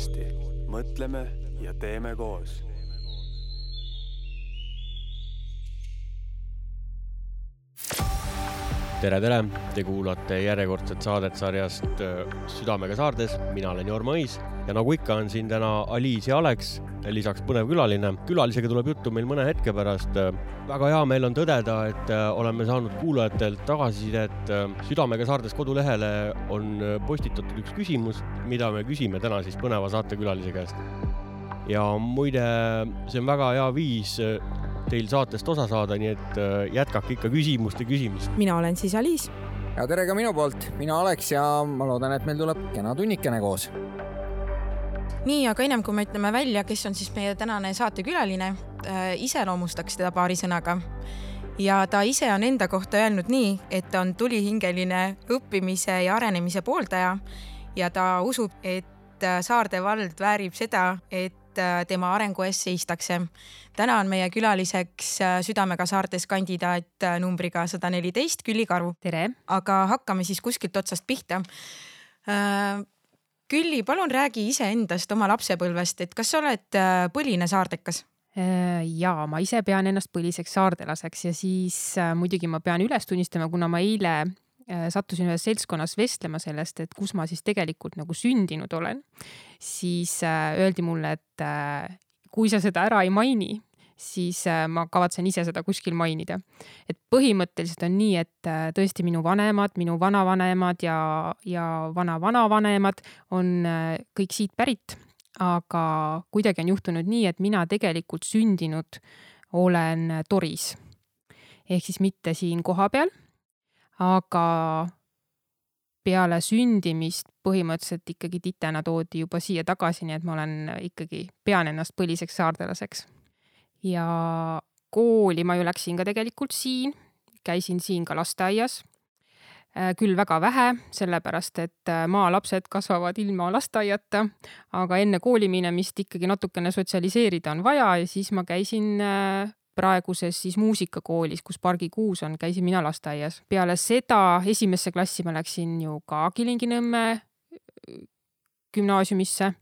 podcasti Mõtleme ja teeme koos. Tere, tere, te kuulate järjekordset saadet sarjast äh, Südamega saardes, mina olen Jorma Õis ja nagu ikka on siin täna Aliis ja Alex, lisaks põnev külaline. külalisega tuleb juttu meil mõne hetke pärast. väga hea meel on tõdeda, et äh, oleme saanud kuulajatelt tagasisidet. südamega saardes kodulehele on postitatud üks küsimus, mida me küsime täna siis põneva saatekülalise käest. ja muide, see on väga hea viis teil saatest osa saada, nii et äh, jätkake ikka küsimuste küsimist. mina olen siis Aliis. ja tere ka minu poolt, mina Alex ja ma loodan, et meil tuleb kena tunnikene koos. Nii, aga ennem kui me ütleme välja, kes on siis meie tänane saatekülaline äh,, iseloomustaks teda paari sõnaga ja ta ise on enda kohta öelnud nii, et ta on tulihingeline õppimise ja arenemise pooldaja ja ta usub, et Saarde vald väärib seda, et Äh, tema arengu eest seistakse. täna on meie külaliseks äh, Südamega saartes kandidaat äh, numbriga sada neliteist, Külli Karu. tere! aga hakkame siis kuskilt otsast pihta. Külli, palun räägi iseendast, oma lapsepõlvest, et kas sa oled põline saardekas? ja ma ise pean ennast põliseks saardelaseks ja siis muidugi ma pean üles tunnistama, kuna ma eile Äh, sattusin ühes seltskonnas vestlema sellest, et kus ma siis tegelikult nagu sündinud olen, siis äh, öeldi mulle, et äh, kui sa seda ära ei maini, siis ma kavatsen ise seda kuskil mainida. et põhimõtteliselt on nii, et tõesti minu vanemad, minu vanavanemad ja, ja vana-vanavanemad on kõik siit pärit, aga kuidagi on juhtunud nii, et mina tegelikult sündinud olen Toris ehk siis mitte siin kohapeal aga peale sündimist põhimõtteliselt ikkagi titena toodi juba siia tagasi, nii et ma olen ikkagi, pean ennast põliseks saardelaseks. Ja kooli ma ju läksin ka tegelikult siin, käisin siin ka lasteaias. Äh, küll väga vähe, sellepärast et äh, maalapsed kasvavad ilma lasteaiata, aga enne kooli minemist ikkagi natukene sotsialiseerida on vaja ja siis ma käisin äh, praeguses siis muusikakoolis, kus Pargi kuus on, käisin mina lasteaias. peale seda esimesse klassi ma läksin ju ka Kilingi-Nõmme gümnaasiumisse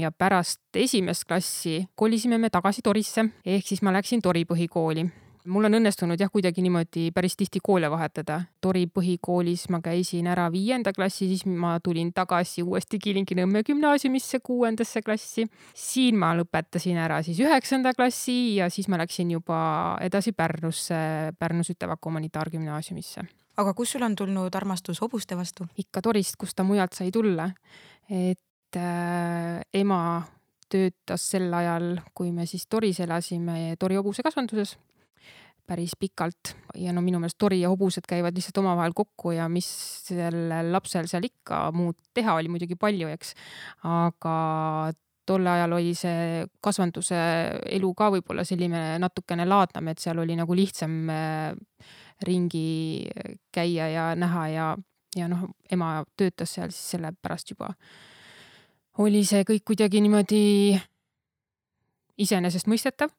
ja pärast esimest klassi kolisime me tagasi Torisse, ehk siis ma läksin Tori põhikooli mul on õnnestunud jah, kuidagi niimoodi päris tihti koole vahetada. Tori põhikoolis ma käisin ära viienda klassi, siis ma tulin tagasi uuesti Kilingi-Nõmme gümnaasiumisse kuuendasse klassi. siin ma lõpetasin ära siis üheksanda klassi ja siis ma läksin juba edasi Pärnusse, Pärnu Sütevaka humanitaargümnaasiumisse. aga kust sul on tulnud armastus hobuste vastu? ikka Torist, kust ta mujalt sai tulla. et äh, ema töötas sel ajal, kui me siis Toris elasime Tori hobusekasvanduses päris pikalt ja no minu meelest tori ja hobused käivad lihtsalt omavahel kokku ja mis sellel lapsel seal ikka muud teha oli muidugi palju, eks. aga tol ajal oli see kasvanduse elu ka võib-olla selline natukene laadnam, et seal oli nagu lihtsam äh, ringi käia ja näha ja, ja noh, ema töötas seal siis sellepärast juba oli see kõik kuidagi niimoodi iseenesestmõistetav.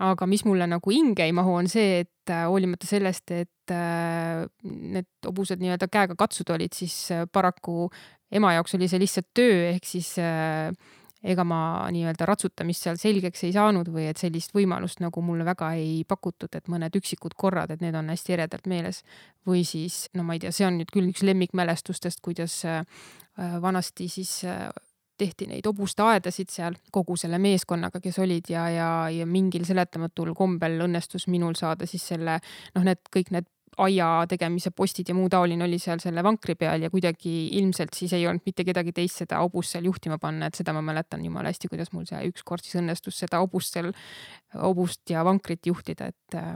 Aga mis mulle nagu hinge ei mahu, on see, et äh, hoolimata sellest, et äh, need hobused nii-öelda käega katsud olid, siis äh, paraku ema jaoks oli see lihtsalt töö, ehk siis ega ma nii-öelda ratsutamist seal selgeks ei saanud või et sellist võimalust nagu mulle väga ei pakutud, et mõned üksikud korrad, et need on hästi eredalt meeles. või siis, no ma ei tea, see on nüüd küll üks lemmikmälestustest, kuidas vanasti siis tehti neid hobuste aedasid seal kogu selle meeskonnaga, kes olid ja, ja, ja mingil seletamatul kombel õnnestus minul saada siis selle noh, need kõik need aia tegemise postid ja muu taoline oli seal selle vankri peal ja kuidagi ilmselt siis ei olnud mitte kedagi teist seda hobust seal juhtima panna, et seda ma mäletan jumala hästi, kuidas mul see ükskord siis õnnestus seda hobust seal, hobust ja vankrit juhtida, et äh,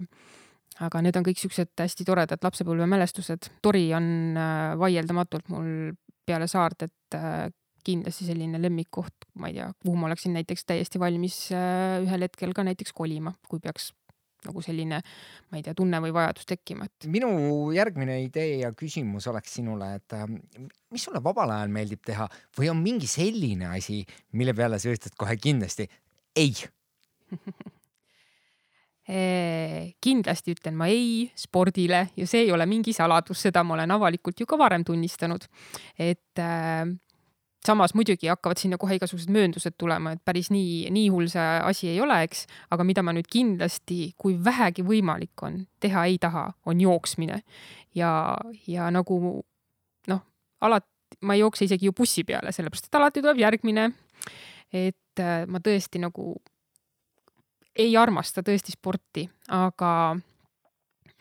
aga need on kõik siuksed hästi toredad lapsepõlvemälestused. tori on äh, vaieldamatult mul peale saart, et äh, kindlasti selline lemmikkoht, ma ei tea, kuhu ma oleksin näiteks täiesti valmis ühel hetkel ka näiteks kolima, kui peaks nagu selline, ma ei tea, tunne või vajadus tekkima, et. minu järgmine idee ja küsimus oleks sinule, et äh, mis sulle vabal ajal meeldib teha või on mingi selline asi, mille peale sa ütled kohe kindlasti ei kindlasti ütlen ma ei spordile ja see ei ole mingi saladus, seda ma olen avalikult ju ka varem tunnistanud. et äh, samas muidugi hakkavad sinna kohe igasugused mööndused tulema, et päris nii, nii hull see asi ei ole, eks, aga mida ma nüüd kindlasti, kui vähegi võimalik on, teha ei taha, on jooksmine. ja, ja nagu noh, alati ma ei jookse isegi ju bussi peale, sellepärast et alati tuleb järgmine. et äh, ma tõesti nagu ei armasta tõesti sporti, aga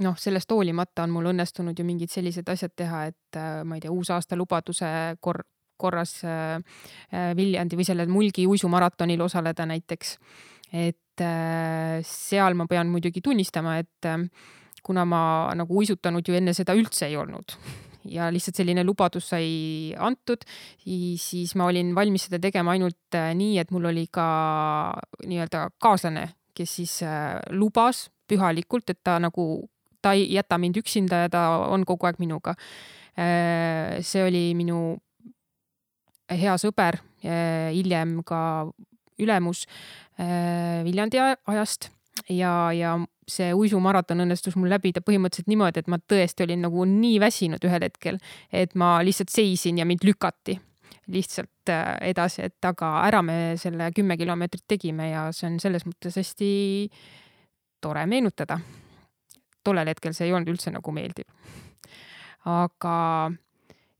noh, sellest hoolimata on mul õnnestunud ju mingid sellised asjad teha, et äh, ma ei tea, uusaasta lubaduse kor-, korras äh, äh, Viljandi või sellel Mulgi uisumaratonil osaleda näiteks. et äh, seal ma pean muidugi tunnistama, et kuna ma nagu uisutanud ju enne seda üldse ei olnud ja lihtsalt selline lubadus sai antud, siis ma olin valmis seda tegema ainult nii, et mul oli ka nii-öelda kaaslane, kes siis lubas pühalikult, et ta nagu, ta ei jäta mind üksinda ja ta on kogu aeg minuga. See oli minu hea sõber, hiljem ka ülemus Viljandi ajast ja, ja see uisumaraton õnnestus mul läbida põhimõtteliselt niimoodi, et ma tõesti olin nagu nii väsinud ühel hetkel, et ma lihtsalt seisin ja mind lükati lihtsalt edasi, et aga ära me selle kümme kilomeetrit tegime ja see on selles mõttes hästi tore meenutada. tollel hetkel see ei olnud üldse nagu meeldiv. aga,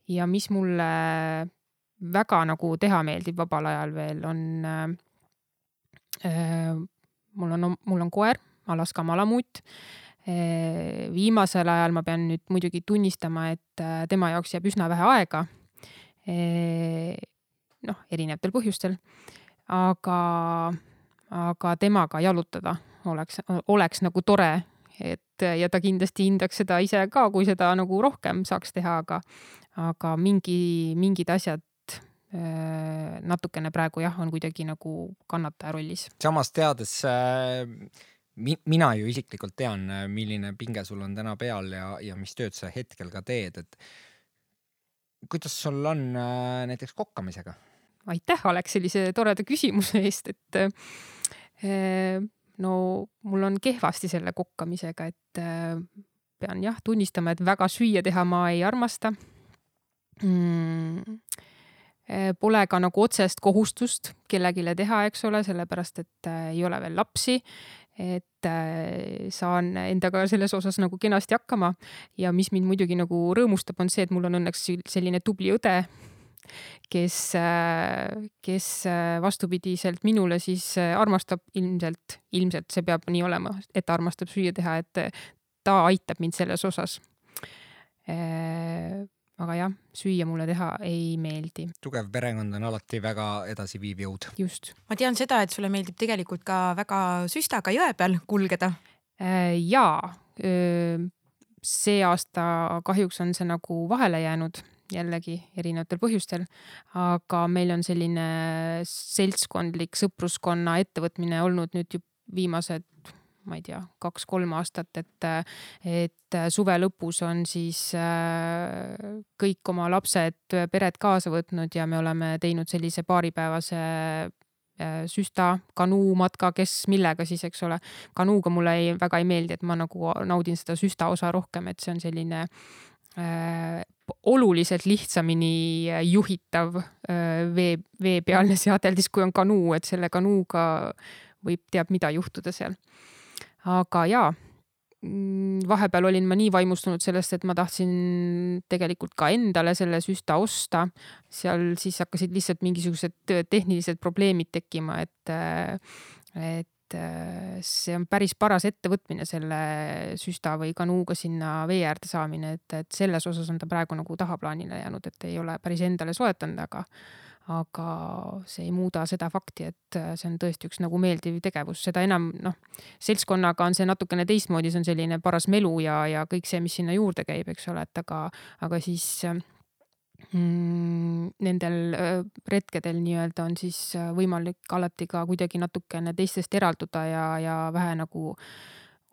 ja mis mulle väga nagu teha meeldib vabal ajal veel, on äh,. mul on, mul on koer, Alaska malamuut äh,. viimasel ajal ma pean nüüd muidugi tunnistama, et äh, tema jaoks jääb üsna vähe aega äh,. noh, erinevatel põhjustel, aga, aga temaga jalutada oleks, oleks nagu tore, et ja ta kindlasti hindaks seda ise ka, kui seda nagu rohkem saaks teha, aga, aga mingi, mingid asjad äh, natukene praegu jah, on kuidagi nagu kannataja rollis. samas teades äh, mi, mina ju isiklikult tean, milline pinge sul on täna peal ja, ja mis tööd sa hetkel ka teed, et kuidas sul on äh, näiteks kokkamisega? aitäh, Alex, sellise toreda küsimuse eest, et äh, no mul on kehvasti selle kokkamisega, et äh, pean jah tunnistama, et väga süüa teha ma ei armasta mm,. Pole ka nagu otsest kohustust kellelegi teha, eks ole, sellepärast et äh, ei ole veel lapsi. et äh, saan endaga selles osas nagu kenasti hakkama ja mis mind muidugi nagu rõõmustab, on see, et mul on õnneks selline tubli õde kes, kes vastupidiselt minule siis armastab ilmselt, ilmselt see peab nii olema, et ta armastab süüa teha, et ta aitab mind selles osas. Aga jah, süüa mulle teha ei meeldi. tugev perekond on alati väga edasiviiv jõud. just. ma tean seda, et sulle meeldib tegelikult ka väga süstaga jõe peal kulgeda. jaa, see aasta kahjuks on see nagu vahele jäänud jällegi erinevatel põhjustel. aga meil on selline seltskondlik sõpruskonna ettevõtmine olnud nüüd viimased, ma ei tea, kaks-kolm aastat, et, et suve lõpus on siis äh, kõik oma lapsed, pered kaasa võtnud ja me oleme teinud sellise paaripäevase äh, süsta, kanuumatka, kes millega siis, eks ole. kanuuga mulle ei, väga ei meeldi, et ma nagu naudin seda süsta osa rohkem, et see on selline äh, oluliselt lihtsamini juhitav vee, veepealne seadeldis, kui on kanuu, et selle kanuuga võib teab mida juhtuda seal. Aga jaa, mm, vahepeal olin ma nii vaimustunud sellest, et ma tahtsin tegelikult ka endale selle süsta osta. seal siis hakkasid lihtsalt mingisugused tehnilised probleemid tekkima, et, et see on päris paras ettevõtmine, selle süsta või kanuuga sinna vee äärde saamine, et, et selles osas on ta praegu nagu tahaplaanile jäänud, et ei ole päris endale soetanud, aga aga see ei muuda seda fakti, et äh, see on tõesti üks nagu meeldiv tegevus, seda enam noh, seltskonnaga on see natukene teistmoodi, see on selline paras melu ja, ja kõik see, mis sinna juurde käib, eks ole, et aga, aga siis äh, Mm, nendel retkedel nii-öelda on siis võimalik alati ka kuidagi natukene teistest eralduda ja, ja vähe nagu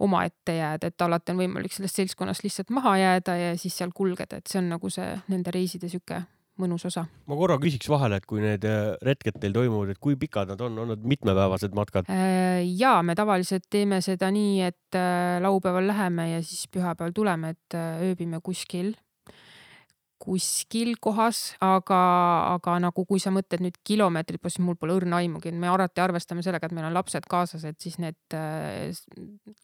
omaette jääda, et alati on võimalik sellest seltskonnast lihtsalt maha jääda ja siis seal kulgeda, et see on nagu see nende reiside sihuke mõnus osa. ma korra küsiks vahele, et kui need retked teil toimuvad, et kui pikad nad on, on nad mitmepäevased matkad? ja me tavaliselt teeme seda nii, et laupäeval läheme ja siis pühapäeval tuleme, et ööbime kuskil kuskil kohas, aga, aga nagu kui sa mõtled nüüd kilomeetrit, siis mul pole õrna aimugi, me alati arvestame sellega, et meil on lapsed kaasas, et siis need äh,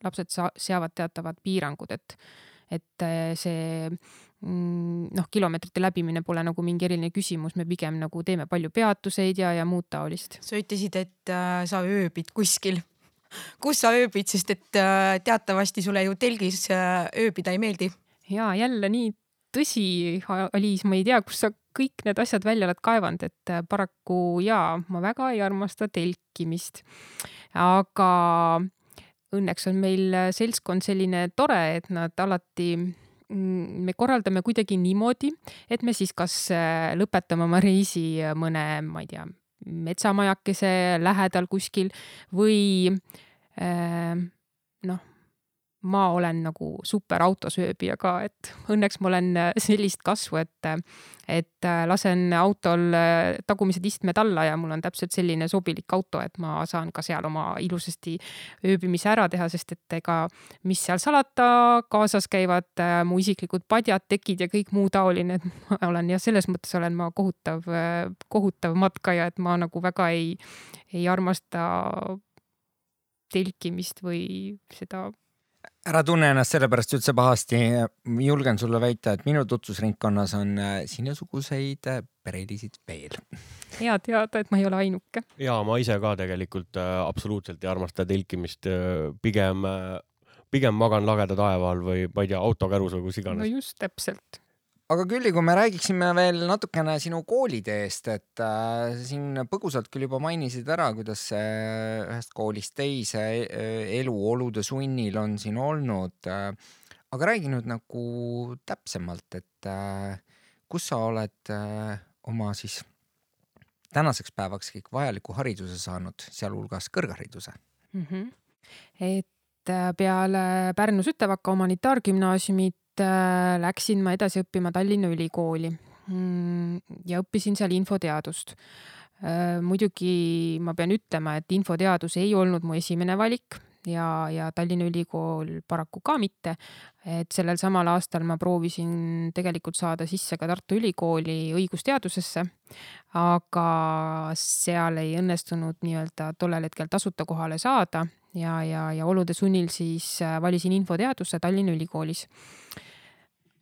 lapsed seavad teatavad piirangud, et, et äh, see mm, noh, kilomeetrite läbimine pole nagu mingi eriline küsimus, me pigem nagu teeme palju peatuseid ja, ja muud taolist. sa ütlesid, et äh, sa ööbid kuskil. kus sa ööbid, sest et äh, teatavasti sulle ju telgis äh, ööbida ei meeldi ja jälle nii tõsi, Aliis, ma ei tea, kust sa kõik need asjad välja oled kaevanud, et paraku jaa, ma väga ei armasta telkimist. aga õnneks on meil äh, seltskond selline tore, et nad alati mm, me korraldame kuidagi niimoodi, et me siis kas äh, lõpetame oma reisi mõne, ma ei tea, metsamajakese lähedal kuskil või noh ma olen nagu super autosööbija ka, et õnneks ma olen äh, sellist kasvu, et, et äh, lasen autol äh, tagumised istmed alla ja mul on täpselt selline sobilik auto, et ma saan ka seal oma ilusasti ööbimise ära teha, sest et ega mis seal salata, kaasas käivad mu isiklikud padjad, tekid ja kõik muu taoline, et ma olen jah, selles mõttes olen ma kohutav, kohutav matkaja, et ma nagu väga ei, ei armasta telkimist või seda ära tunne ennast sellepärast üldse pahasti. julgen sulle väita, et minu tutvusringkonnas on äh, sinusuguseid äh, perelisid veel. hea teada, et ma ei ole ainuke. ja ma ise ka tegelikult äh, absoluutselt ei armasta telkimist äh,. pigem äh,, pigem magan lageda taeva all või ma ei tea, autokärus või kus iganes. no just täpselt aga Külli, kui me räägiksime veel natukene sinu kooliteest, et äh, siin põgusalt küll juba mainisid ära, kuidas äh, ühest koolist teise äh, eluolude sunnil on siin olnud äh,. aga räägi nüüd nagu täpsemalt, et äh, kus sa oled äh, oma siis tänaseks päevaks kõik vajaliku hariduse saanud, sealhulgas kõrghariduse mm? -hmm. et äh, peale Pärnu Sütevaka humanitaargümnaasiumit läksin ma edasi õppima Tallinna Ülikooli mm, ja õppisin seal infoteadust äh,. muidugi ma pean ütlema, et infoteadus ei olnud mu esimene valik ja, ja Tallinna Ülikool paraku ka mitte. et sellel samal aastal ma proovisin tegelikult saada sisse ka Tartu Ülikooli õigusteadusesse, aga seal ei õnnestunud nii-öelda tollel hetkel tasuta kohale saada ja, ja, ja olude sunnil siis äh, valisin infoteaduse Tallinna Ülikoolis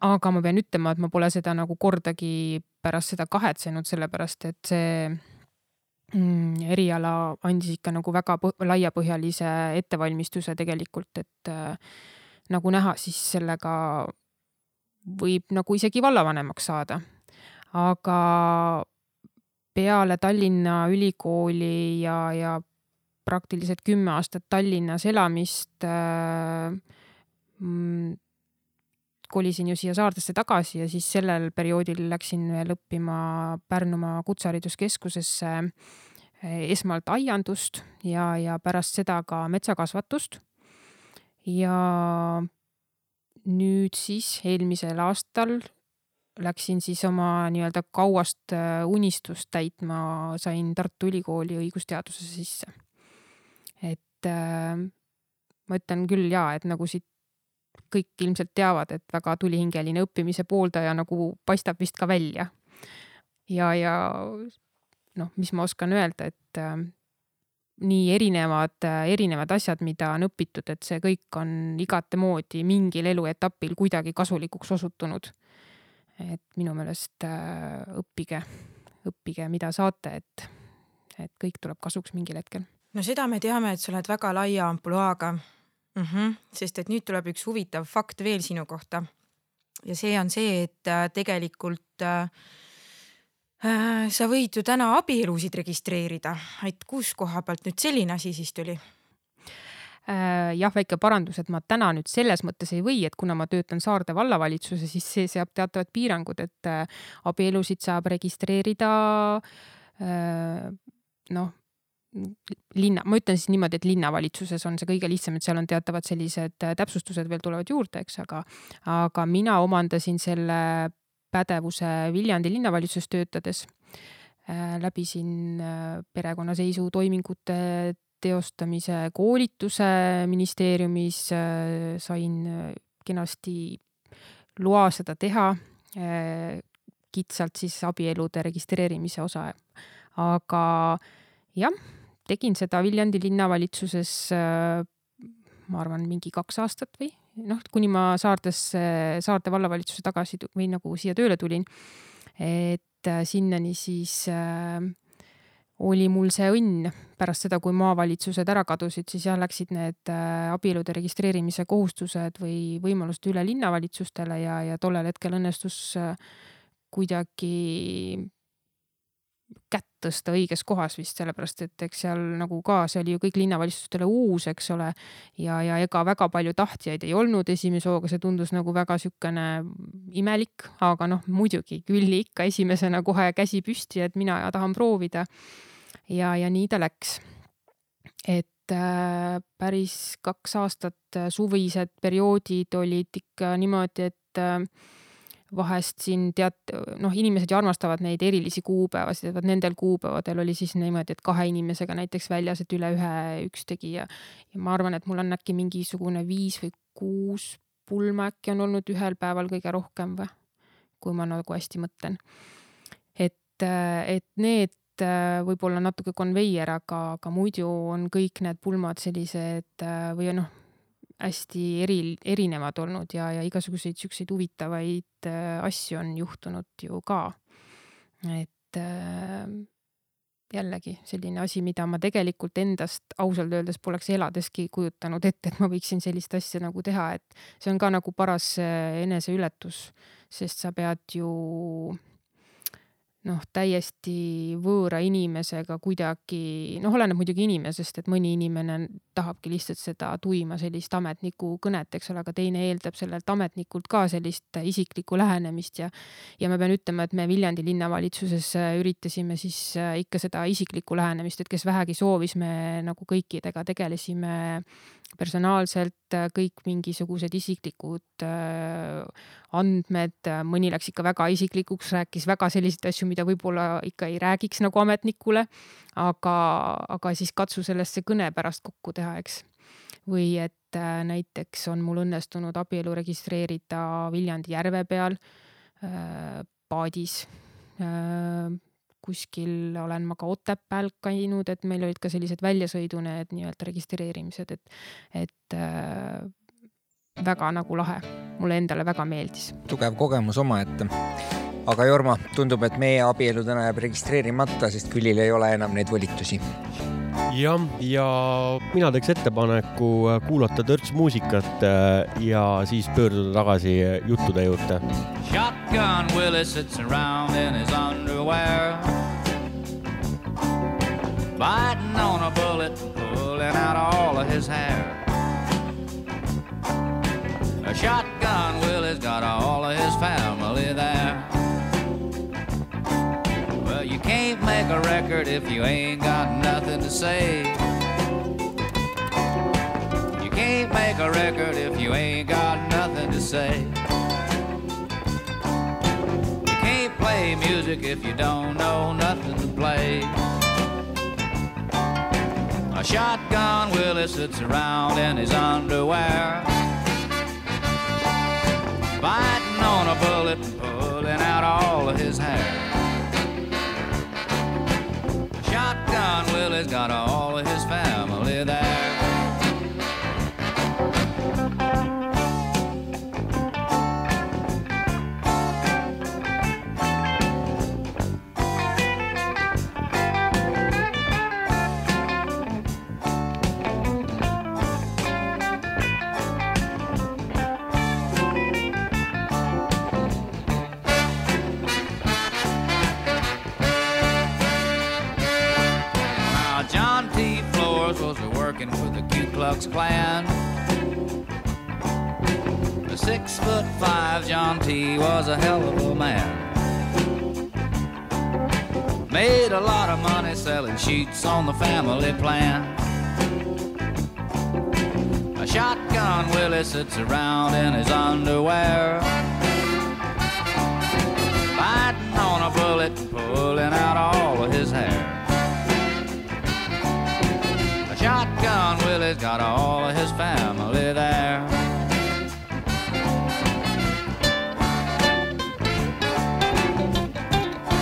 aga ma pean ütlema, et ma pole seda nagu kordagi pärast seda kahetsenud, sellepärast et see mm, eriala andis ikka nagu väga laiapõhjalise ettevalmistuse tegelikult, et äh, nagu näha, siis sellega võib nagu isegi vallavanemaks saada. aga peale Tallinna Ülikooli ja, ja praktiliselt kümme aastat Tallinnas elamist äh, mm, kolisin ju siia Saardesse tagasi ja siis sellel perioodil läksin veel õppima Pärnumaa Kutsehariduskeskusesse eh, esmalt aiandust ja, ja pärast seda ka metsakasvatust. ja nüüd siis eelmisel aastal läksin siis oma nii-öelda kauast eh, unistust täitma, sain Tartu Ülikooli õigusteaduse sisse. Et äh, ma ütlen küll ja, et nagu siit kõik ilmselt teavad, et väga tulihingeline õppimise pooldaja nagu paistab vist ka välja. ja, ja noh, mis ma oskan öelda, et äh, nii erinevad äh,, erinevad asjad, mida on õpitud, et see kõik on igatemoodi mingil eluetapil kuidagi kasulikuks osutunud. et minu meelest äh, õppige, õppige, mida saate, et, et kõik tuleb kasuks mingil hetkel. No seda me teame, et sa oled väga laia ampluaaga mm. -hmm. sest et nüüd tuleb üks huvitav fakt veel sinu kohta. ja see on see, et äh, tegelikult äh, äh, sa võid ju täna abielusid registreerida, et kus koha pealt nüüd selline asi siis tuli? Äh, jah, väike parandus, et ma täna nüüd selles mõttes ei või, et kuna ma töötan Saarde vallavalitsuses, siis see seab teatavad piirangud, et abielusid saab registreerida noh linna, ma ütlen siis niimoodi, et linnavalitsuses on see kõige lihtsam, et seal on teatavad sellised äh, täpsustused veel tulevad juurde, eks, aga, aga mina omandasin selle pädevuse Viljandi linnavalitsuses töötades. Äh, läbisin äh, perekonnaseisutoimingute teostamise koolituse ministeeriumis, sain kenasti loa seda teha kitsalt siis abielude registreerimise osa. aga jah, tegin seda Viljandi linnavalitsuses äh, ma arvan, mingi kaks aastat või noh, kuni ma Saardesse, Saarde vallavalitsuse tagasi või nagu siia tööle tulin. et äh, sinnani siis äh, oli mul see õnn pärast seda, kui maavalitsused ära kadusid, siis jah, läksid need äh, abielude registreerimise kohustused või võimalused üle linnavalitsustele ja, ja tollel hetkel õnnestus kuidagi kätt tõsta õiges kohas vist sellepärast, et eks seal nagu ka, see oli ju kõik linnavalitsustele uus, eks ole. ja, ja ega väga palju tahtjaid ei olnud esimese hooga, see tundus nagu väga sihukene imelik, aga noh, muidugi küll ikka esimesena kohe käsi püsti, et mina tahan proovida. ja, ja nii ta läks. et äh, päris kaks aastat suvised perioodid olid ikka niimoodi, et äh, vahest siin tead, noh, inimesed ju armastavad neid erilisi kuupäevasid, et vot nendel kuupäevadel oli siis niimoodi, et kahe inimesega näiteks väljas, et üle ühe üks tegi ja, ja ma arvan, et mul on äkki mingisugune viis või kuus pulma äkki on olnud ühel päeval kõige rohkem või, kui ma nagu hästi mõtlen. et, et need võib-olla natuke konveier, aga, aga muidu on kõik need pulmad sellised või noh hästi eri, erinevad olnud ja, ja igasuguseid siukseid huvitavaid äh, asju on juhtunud ju ka. et äh, jällegi selline asi, mida ma tegelikult endast ausalt öeldes poleks eladeski kujutanud ette, et ma võiksin sellist asja nagu teha, et see on ka nagu paras äh, eneseületus, sest sa pead ju noh, täiesti võõra inimesega kuidagi, noh, oleneb muidugi inimesest, et mõni inimene tahabki lihtsalt seda tuima sellist ametniku kõnet, eks ole, aga teine eeldab sellelt ametnikult ka sellist isiklikku lähenemist ja ja ma pean ütlema, et me Viljandi linnavalitsuses üritasime siis äh, ikka seda isiklikku lähenemist, et kes vähegi soovis, me nagu kõikidega tegelesime personaalselt, äh, kõik mingisugused isiklikud äh, andmed, mõni läks ikka väga isiklikuks, rääkis väga selliseid asju, mida võib-olla ikka ei räägiks nagu ametnikule. aga, aga siis katsu sellest see kõne pärast kokku teha, eks. või et äh, näiteks on mul õnnestunud abielu registreerida Viljandi järve peal äh, paadis äh, kuskil olen ma ka Otepääl käinud, et meil olid ka sellised väljasõidu need nii-öelda registreerimised, et, et äh, väga nagu lahe, mulle endale väga meeldis. tugev kogemus omaette. aga Jorma, tundub, et meie abielu täna jääb registreerimata, sest Külil ei ole enam neid volitusi. Jah, ja mina teeks ettepaneku kuulata törts muusikat äh, ja siis pöörduda tagasi juttude juurde. Shotgun Willie sits around in his underwear. Biting on a bullet, pulling out all of his hair. A shotgun Willie's got all of his family there. Make a record if you ain't got nothing to say. You can't make a record if you ain't got nothing to say. You can't play music if you don't know nothing to play. A shotgun Willie sits around in his underwear biting on a bullet and pulling out all of his hair. Willie's got all of his family Klux Klan. The six foot five John T was a hell of a man. Made a lot of money selling sheets on the family plan. A shotgun Willie sits around in his underwear. Biting on a bullet, pulling out all of his hair. Shotgun Willie's got all of his family there.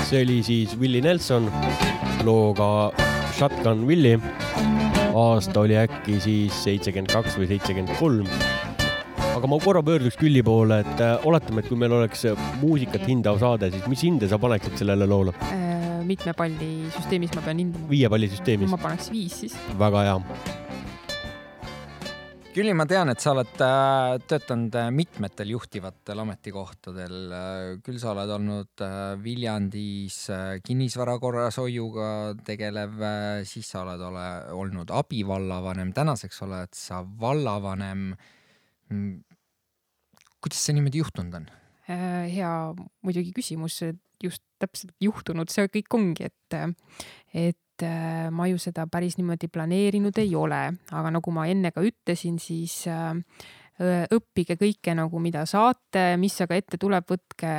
see oli siis Willie Nelson looga Shotgun Willie. aasta oli äkki siis seitsekümmend kaks või seitsekümmend kolm. aga ma korra pöörduks Külli poole, et äh, oletame, et kui meil oleks muusikat hindav saade, siis mis hinde sa paneksid sellele loole? Mitme palli süsteemis ma pean hindama? viie palli süsteemis. ma paneks viis siis. väga hea Külli, ma tean, et sa oled äh, töötanud äh, mitmetel juhtivatel ametikohtadel. Äh, küll sa oled olnud Viljandis kinnisvara korrashoiuga tegelev, siis sa oled ole, olnud abivallavanem, tänaseks oled sa vallavanem. Mm, kuidas see niimoodi juhtunud on? Hea muidugi küsimus, just täpselt juhtunud, see kõik ongi, et, et et äh, ma ju seda päris niimoodi planeerinud ei ole, aga nagu ma enne ka ütlesin, siis äh, õppige kõike nagu, mida saate, mis aga ette tuleb, võtke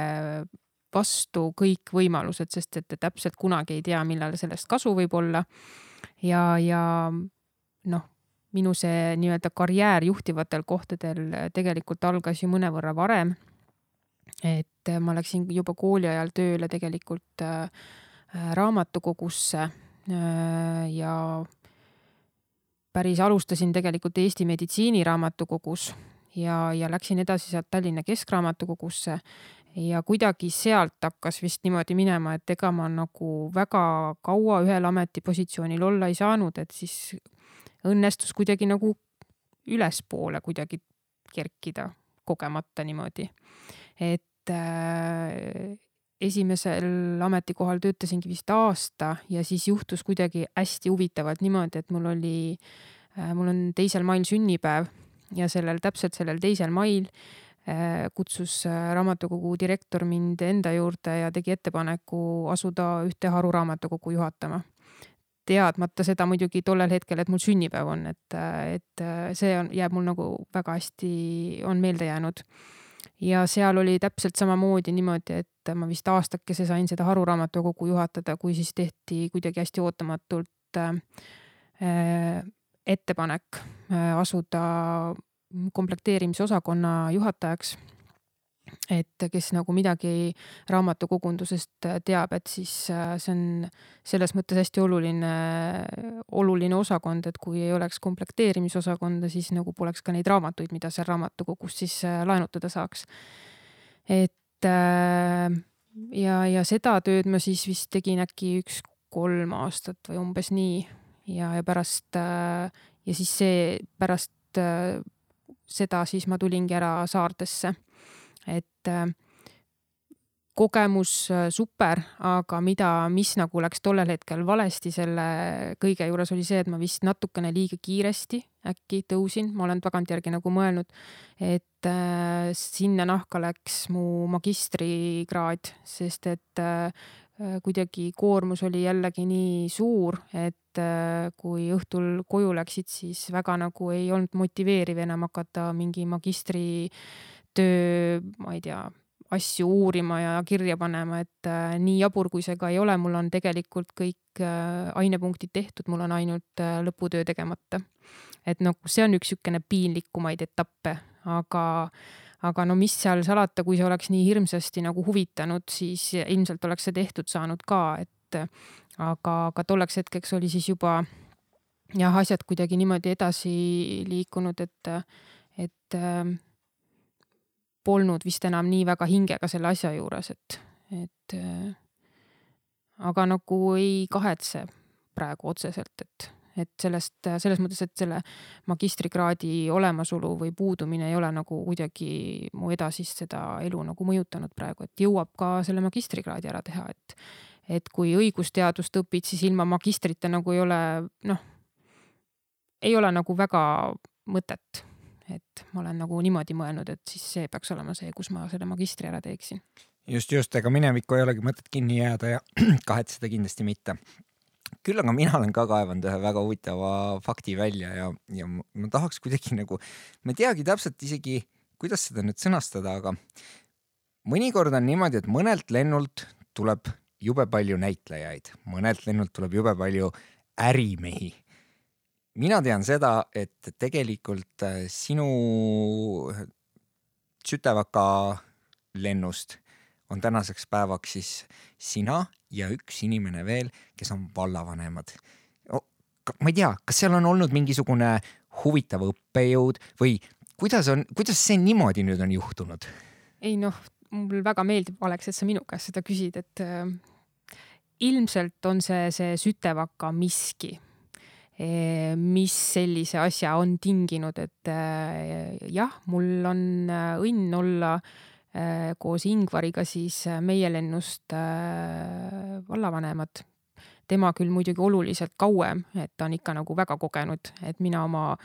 vastu kõik võimalused, sest et te täpselt kunagi ei tea, millal sellest kasu võib olla. ja, ja noh, minu see nii-öelda karjäär juhtivatel kohtadel tegelikult algas ju mõnevõrra varem. Et ma läksin juba kooli ajal tööle tegelikult äh, raamatukogusse Äh, ja päris alustasin tegelikult Eesti Meditsiiniraamatukogus ja, ja läksin edasi sealt Tallinna Keskraamatukogusse ja kuidagi sealt hakkas vist niimoodi minema, et ega ma nagu väga kaua ühel ametipositsioonil olla ei saanud, et siis õnnestus kuidagi nagu ülespoole kuidagi kerkida kogemata niimoodi. et äh, esimesel ametikohal töötasingi vist aasta ja siis juhtus kuidagi hästi huvitavalt niimoodi, et mul oli, äh, mul on teisel mail sünnipäev ja sellel, täpselt sellel teisel mail äh, kutsus raamatukogu direktor mind enda juurde ja tegi ettepaneku asuda ühte haruraamatukogu juhatama. teadmata seda muidugi tollel hetkel, et mul sünnipäev on, et, et see on, jääb mul nagu väga hästi, on meelde jäänud ja seal oli täpselt samamoodi niimoodi, et ma vist aastakese sain seda haruraamatukogu juhatada, kui siis tehti kuidagi hästi ootamatult äh, ettepanek äh, asuda komplekteerimisosakonna juhatajaks et kes nagu midagi raamatukogundusest teab, et siis äh, see on selles mõttes hästi oluline, oluline osakond, et kui ei oleks komplekteerimisosakonda, siis nagu poleks ka neid raamatuid, mida seal raamatukogus siis äh, laenutada saaks. et äh, ja, ja seda tööd ma siis vist tegin äkki üks kolm aastat või umbes nii ja, ja pärast ja siis see pärast seda siis ma tulingi ära Saardesse et äh, kogemus äh, super, aga mida, mis nagu läks tollel hetkel valesti selle kõige juures oli see, et ma vist natukene liiga kiiresti äkki tõusin, ma olen tagantjärgi nagu mõelnud, et äh, sinna nahka läks mu magistrikraad, sest et kuidagi koormus oli jällegi nii suur, et kui õhtul koju läksid, siis väga nagu ei olnud motiveeriv enam hakata mingi magistri töö, ma ei tea, asju uurima ja kirja panema, et äh, nii jabur, kui see ka ei ole, mul on tegelikult kõik äh, ainepunktid tehtud, mul on ainult äh, lõputöö tegemata. et noh, see on üks niisugune piinlikumaid etappe, aga, aga no mis seal salata, kui see oleks nii hirmsasti nagu huvitanud, siis ilmselt oleks see tehtud saanud ka, et aga, aga tolleks hetkeks oli siis juba jah, asjad kuidagi niimoodi edasi liikunud, et, et äh, polnud vist enam nii väga hingega selle asja juures, et, et äh, aga nagu ei kahetse praegu otseselt, et, et sellest, selles mõttes, et selle magistrikraadi olemasolu või puudumine ei ole nagu kuidagi mu edasist seda elu nagu mõjutanud praegu, et jõuab ka selle magistrikraadi ära teha, et, et kui õigusteadust õpid, siis ilma magistrita nagu ei ole, noh, ei ole nagu väga mõtet et ma olen nagu niimoodi mõelnud, et siis see peaks olema see, kus ma selle magistri ära teeksin. just, just, ega minevikku ei olegi mõtet kinni jääda ja kahetseda kindlasti mitte. küll aga mina olen ka kaevanud ühe väga huvitava fakti välja ja, ja ma tahaks kuidagi nagu, ma ei teagi täpselt isegi, kuidas seda nüüd sõnastada, aga mõnikord on niimoodi, et mõnelt lennult tuleb jube palju näitlejaid, mõnelt lennult tuleb jube palju ärimehi mina tean seda, et tegelikult äh, sinu Sütevaka lennust on tänaseks päevaks siis sina ja üks inimene veel, kes on vallavanemad. ma ei tea, kas seal on olnud mingisugune huvitav õppejõud või kuidas on, kuidas see niimoodi nüüd on juhtunud? ei noh, mul väga meeldib, Alex, et sa minu käest seda küsid, et äh, ilmselt on see, see Sütevaka miski mis sellise asja on tinginud, et eh, jah, mul on eh, õnn olla koos Ingvariga siis meie lennust vallavanemad. tema küll muidugi oluliselt kauem, et ta on ikka nagu väga kogenud, et mina oma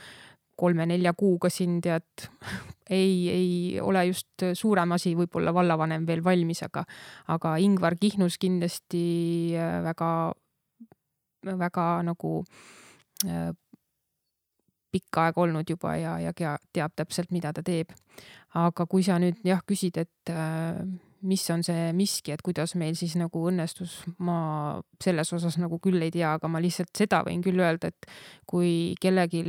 kolme-nelja kuuga siin tead ei, ei ole just suurem asi, võib-olla vallavanem veel valmis, aga, aga Ingvar Kihnus kindlasti väga, väga nagu Äh, pikka aega olnud juba ja, ja teab täpselt, mida ta teeb. aga kui sa nüüd jah, küsid, et äh, mis on see miski, et kuidas meil siis nagu õnnestus, ma selles osas nagu küll ei tea, aga ma lihtsalt seda võin küll öelda, et kui kellelgi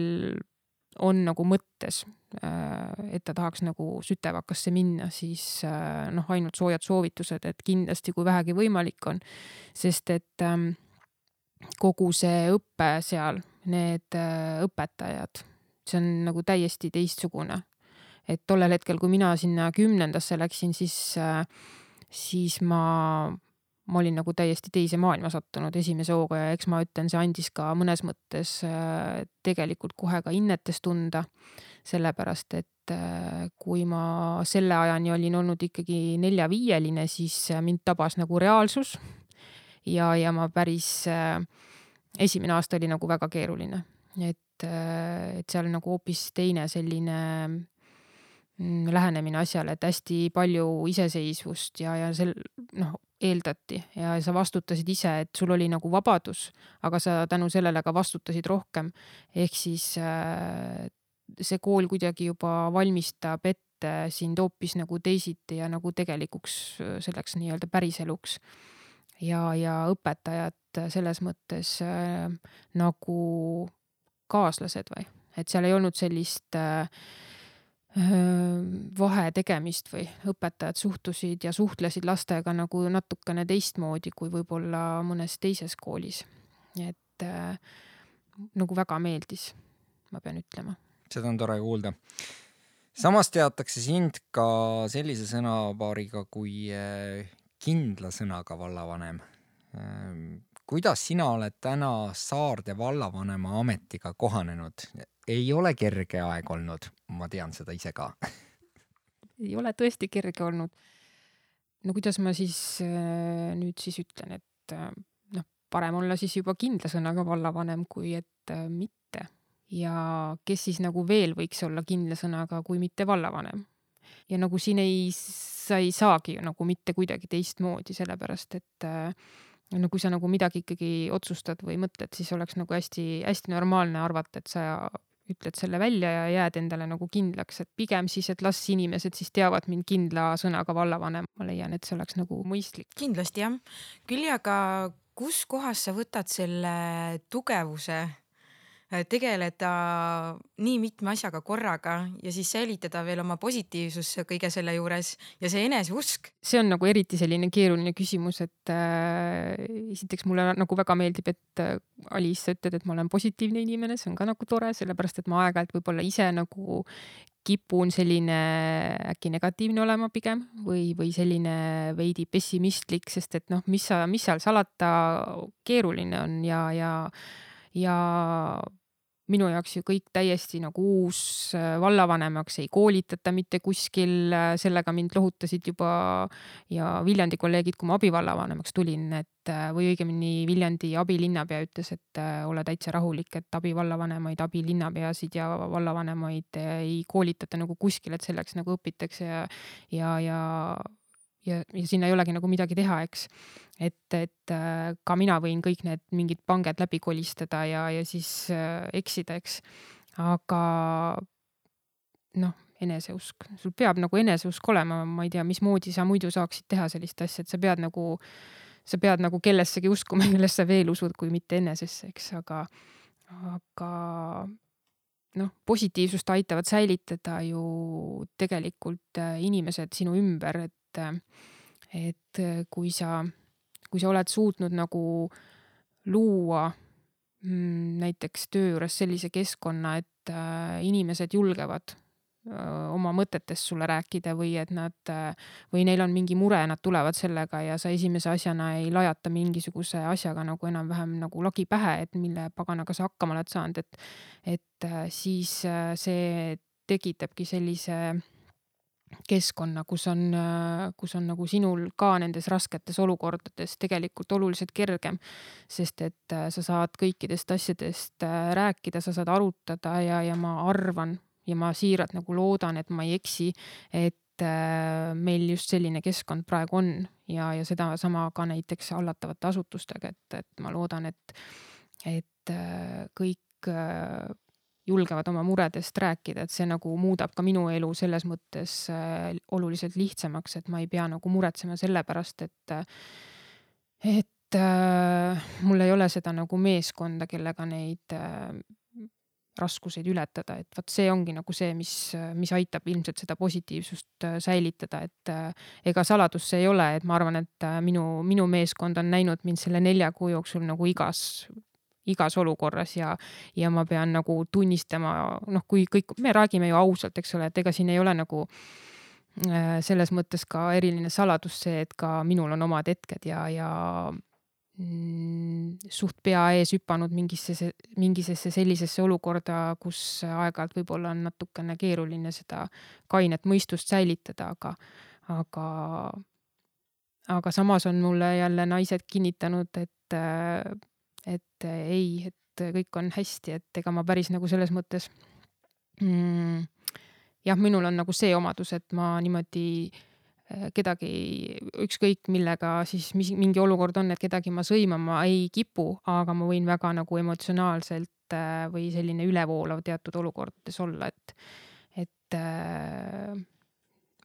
on nagu mõttes, äh, et ta tahaks nagu Sütevakasse minna, siis noh, ainult soojad soovitused, et kindlasti, kui vähegi võimalik on, sest et ähm, kogu see õpe seal need äh, õpetajad, see on nagu täiesti teistsugune. et tollel hetkel, kui mina sinna kümnendasse läksin, siis, äh, siis ma, ma olin nagu täiesti teise maailma sattunud esimese hooga ja eks ma ütlen, see andis ka mõnes mõttes äh, tegelikult kohe ka innetes tunda, sellepärast et kui ma selle ajani olin olnud ikkagi nelja-viieline, siis mind tabas nagu reaalsus. Ja, ja ma päris äh, esimene aasta oli nagu väga keeruline, et, äh, et seal nagu hoopis teine selline mm, lähenemine asjale, et hästi palju iseseisvust ja, ja sel noh, eeldati ja sa vastutasid ise, et sul oli nagu vabadus, aga sa tänu sellele ka vastutasid rohkem. ehk siis äh, see kool kuidagi juba valmistab ette sind hoopis nagu teisiti ja nagu tegelikuks selleks nii-öelda päriseluks ja, ja õpetajad selles mõttes äh, nagu kaaslased või, et seal ei olnud sellist äh, äh, vahe tegemist või õpetajad suhtusid ja suhtlesid lastega nagu natukene teistmoodi kui võib-olla mõnes teises koolis. et nagu väga meeldis, ma pean ütlema. seda on tore kuulda. samas teatakse sind ka sellise sõnapaariga kui kindla sõnaga vallavanem. Ehm, kuidas sina oled täna Saarde vallavanema ametiga kohanenud? ei ole kerge aeg olnud, ma tean seda ise ka ei ole tõesti kerge olnud. no kuidas ma siis äh, nüüd siis ütlen, et äh, noh, parem olla siis juba kindla sõnaga vallavanem, kui et äh, mitte. ja kes siis nagu veel võiks olla kindla sõnaga, kui mitte vallavanem. Ja nagu siin ei sa ei saagi nagu mitte kuidagi teistmoodi, sellepärast et äh, no kui sa nagu midagi ikkagi otsustad või mõtled, siis oleks nagu hästi-hästi normaalne arvata, et sa ütled selle välja ja jääd endale nagu kindlaks, et pigem siis, et las inimesed siis teavad mind kindla sõnaga vallavanem, ma leian, et see oleks nagu mõistlik. kindlasti jah, küll aga kuskohast sa võtad selle tugevuse tegeleda nii mitme asjaga korraga ja siis säilitada veel oma positiivsus kõige selle juures ja see eneseusk. see on nagu eriti selline keeruline küsimus, et äh, esiteks mulle nagu väga meeldib, et äh, Alice, sa ütled, et ma olen positiivne inimene, see on ka nagu tore, sellepärast et ma aeg-ajalt võib-olla ise nagu kipun selline äkki negatiivne olema pigem või, või selline veidi pessimistlik, sest et noh, mis sa, mis seal salata, keeruline on ja, ja ja minu jaoks ju kõik täiesti nagu uus äh, vallavanemaks ei koolitata mitte kuskil, äh, sellega mind lohutasid juba ja Viljandi kolleegid, kui ma abivallavanemaks tulin, et äh, või õigemini Viljandi abilinnapea ütles, et ole täitsa rahulik, et abivallavanemaid, abilinnapeasid ja vallavanemaid ei koolitata nagu kuskil, et selleks nagu õpitakse ja, ja, ja ja, ja sinna ei olegi nagu midagi teha, eks. et, et äh, ka mina võin kõik need mingid panged läbi kolistada ja, ja siis äh, eksida, eks. aga noh, eneseusk, sul peab nagu eneseusk olema, ma ei tea, mismoodi sa muidu saaksid teha sellist asja, et sa pead nagu, sa pead nagu kellessegi uskuma, kellesse veel usud, kui mitte enesesse, eks, aga, aga noh, positiivsust aitavad säilitada ju tegelikult äh, inimesed sinu ümber, et et et äh, kui sa, kui sa oled suutnud nagu luua mm, näiteks töö juures sellise keskkonna, et äh, inimesed julgevad oma mõtetest sulle rääkida või et nad või neil on mingi mure, nad tulevad sellega ja sa esimese asjana ei lajata mingisuguse asjaga nagu enam-vähem nagu lagi pähe, et mille paganaga sa hakkama oled saanud, et, et siis see tekitabki sellise keskkonna, kus on, kus on nagu sinul ka nendes rasketes olukordades tegelikult oluliselt kergem. sest et sa saad kõikidest asjadest rääkida, sa saad arutada ja, ja ma arvan, ja ma siiralt nagu loodan, et ma ei eksi, et äh, meil just selline keskkond praegu on ja, ja sedasama ka näiteks hallatavate asutustega, et, et ma loodan, et, et äh, kõik äh, julgevad oma muredest rääkida, et see nagu muudab ka minu elu selles mõttes oluliselt lihtsamaks, et ma ei pea nagu muretsema selle pärast, et, et äh, mul ei ole seda nagu meeskonda, kellega neid äh, raskuseid ületada, et vot see ongi nagu see, mis, mis aitab ilmselt seda positiivsust äh, säilitada, et äh, ega saladus see ei ole, et ma arvan, et äh, minu, minu meeskond on näinud mind selle nelja kuu jooksul nagu igas igas olukorras ja, ja ma pean nagu tunnistama, noh, kui kõik, me räägime ju ausalt, eks ole, et ega siin ei ole nagu selles mõttes ka eriline saladus see, et ka minul on omad hetked ja, ja Mm, suht pea ees hüpanud mingisse, mingisesse sellisesse olukorda, kus aeg-ajalt võib-olla on natukene keeruline seda kainet mõistust säilitada, aga, aga, aga samas on mulle jälle naised kinnitanud, et, et ei, et kõik on hästi, et ega ma päris nagu selles mõttes mm, jah, minul on nagu see omadus, et ma niimoodi äh, Äh, kedagi, ükskõik millega siis mis, mingi olukord on, et kedagi ma sõimama ei kipu, aga ma võin väga nagu emotsionaalselt äh, või selline ülevoolav teatud olukordades olla, et, et äh,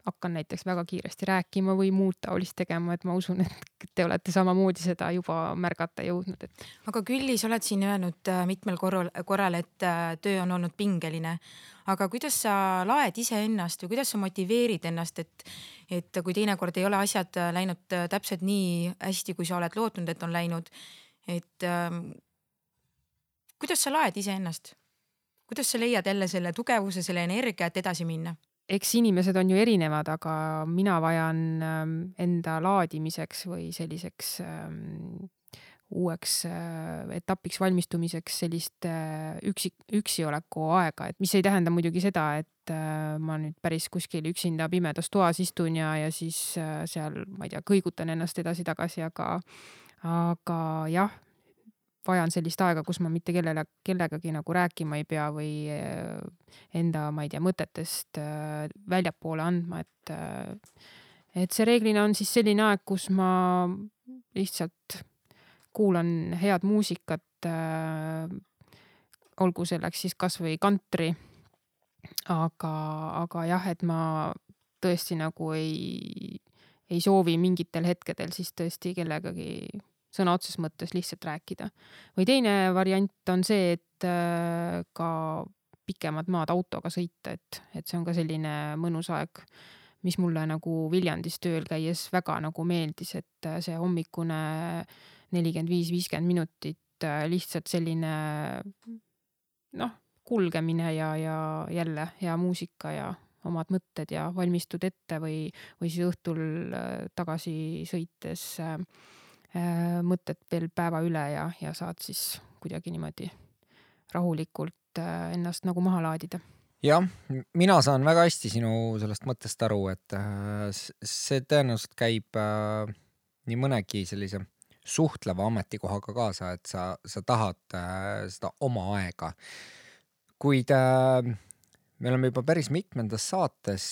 hakkan näiteks väga kiiresti rääkima või muud taolist tegema, et ma usun, et te olete samamoodi seda juba märgata jõudnud, et. aga Külli, sa oled siin öelnud äh, mitmel korral, korral, et äh, töö on olnud pingeline. aga kuidas sa laed iseennast või kuidas sa motiveerid ennast, et, et kui teinekord ei ole asjad äh, läinud täpselt nii hästi, kui sa oled lootnud, et on läinud, et ähm, kuidas sa laed iseennast? kuidas sa leiad jälle selle tugevuse, selle energia, et edasi minna? Eks inimesed on ju erinevad, aga mina vajan ähm, enda laadimiseks või selliseks ähm, uueks äh, etapiks valmistumiseks sellist äh, üksi, üksioleku aega, et mis ei tähenda muidugi seda, et äh, ma nüüd päris kuskil üksinda pimedas toas istun ja, ja siis seal, ma ei tea, kõigutan ennast edasi-tagasi, aga, aga jah, vajan sellist aega, kus ma mitte kellele, kellegagi nagu rääkima ei pea või eh, enda, ma ei tea, mõtetest eh, väljapoole andma, et eh, et see reeglina on siis selline aeg, kus ma lihtsalt kuulan head muusikat, olgu selleks siis kasvõi kantri. aga, aga jah, et ma tõesti nagu ei, ei soovi mingitel hetkedel siis tõesti kellegagi sõna otseses mõttes lihtsalt rääkida. või teine variant on see, et äh, ka pikemad maad autoga sõita, et, et see on ka selline mõnus aeg, mis mulle nagu Viljandis tööl käies väga nagu meeldis, et äh, see hommikune nelikümmend viis, viiskümmend minutit äh, lihtsalt selline noh, kulgemine ja, ja jälle hea muusika ja omad mõtted ja valmistud ette või, või siis õhtul tagasi sõites äh, mõtted veel päeva üle ja, ja saad siis kuidagi niimoodi rahulikult äh, ennast nagu maha laadida. jah, mina saan väga hästi sinu sellest mõttest aru, et äh, see tõenäoliselt käib nii mõnegi sellise suhtleva ametikohaga kaasa, et sa, sa tahad seda oma aega. kuid me oleme juba päris mitmendas saates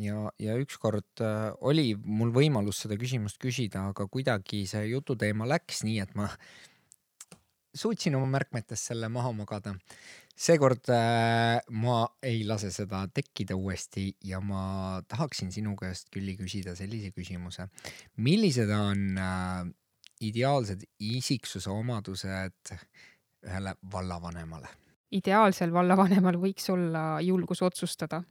ja, ja ükskord äh, oli mul võimalus seda küsimust küsida, aga kuidagi see jututeema läks nii, et ma suutsin oma märkmetes selle maha magada. seekord äh, ma ei lase seda tekkida uuesti ja ma tahaksin sinu käest Külli küsida sellise küsimuse. millised on äh, ideaalsed isiksuse omadused ühele vallavanemale? ideaalsel vallavanemal võiks olla julgus otsustada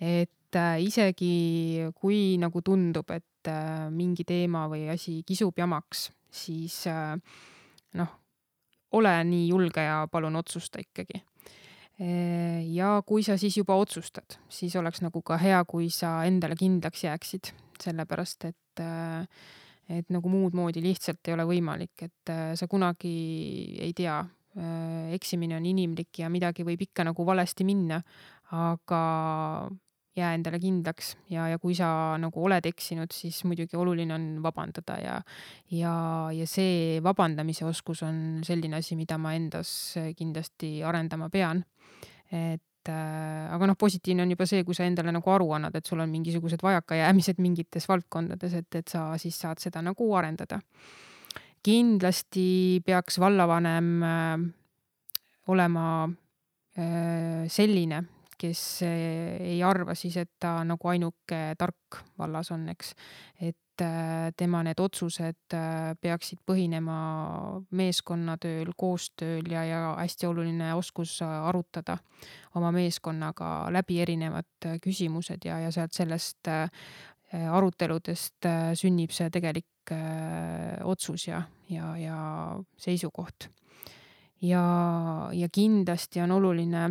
et äh, isegi kui nagu tundub, et äh, mingi teema või asi kisub jamaks, siis äh, noh, ole nii julge ja palun otsusta ikkagi. ja kui sa siis juba otsustad, siis oleks nagu ka hea, kui sa endale kindlaks jääksid, sellepärast et et nagu muud moodi lihtsalt ei ole võimalik, et sa kunagi ei tea, eksimine on inimlik ja midagi võib ikka nagu valesti minna, aga jää endale kindlaks ja, ja kui sa nagu oled eksinud, siis muidugi oluline on vabandada ja, ja, ja see vabandamise oskus on selline asi, mida ma endas kindlasti arendama pean. et äh, aga noh, positiivne on juba see, kui sa endale nagu aru annad, et sul on mingisugused vajakajäämised mingites valdkondades, et, et sa siis saad seda nagu arendada. kindlasti peaks vallavanem äh, olema äh, selline kes eh, ei arva siis, et ta nagu ainuke tark vallas on, eks. et eh, tema need otsused eh, peaksid põhinema meeskonnatööl, koostööl ja, ja hästi oluline oskus arutada oma meeskonnaga läbi erinevad küsimused ja, ja sealt sellest aruteludest sünnib see tegelik otsus ja, ja, ja seisukoht. ja, ja kindlasti on oluline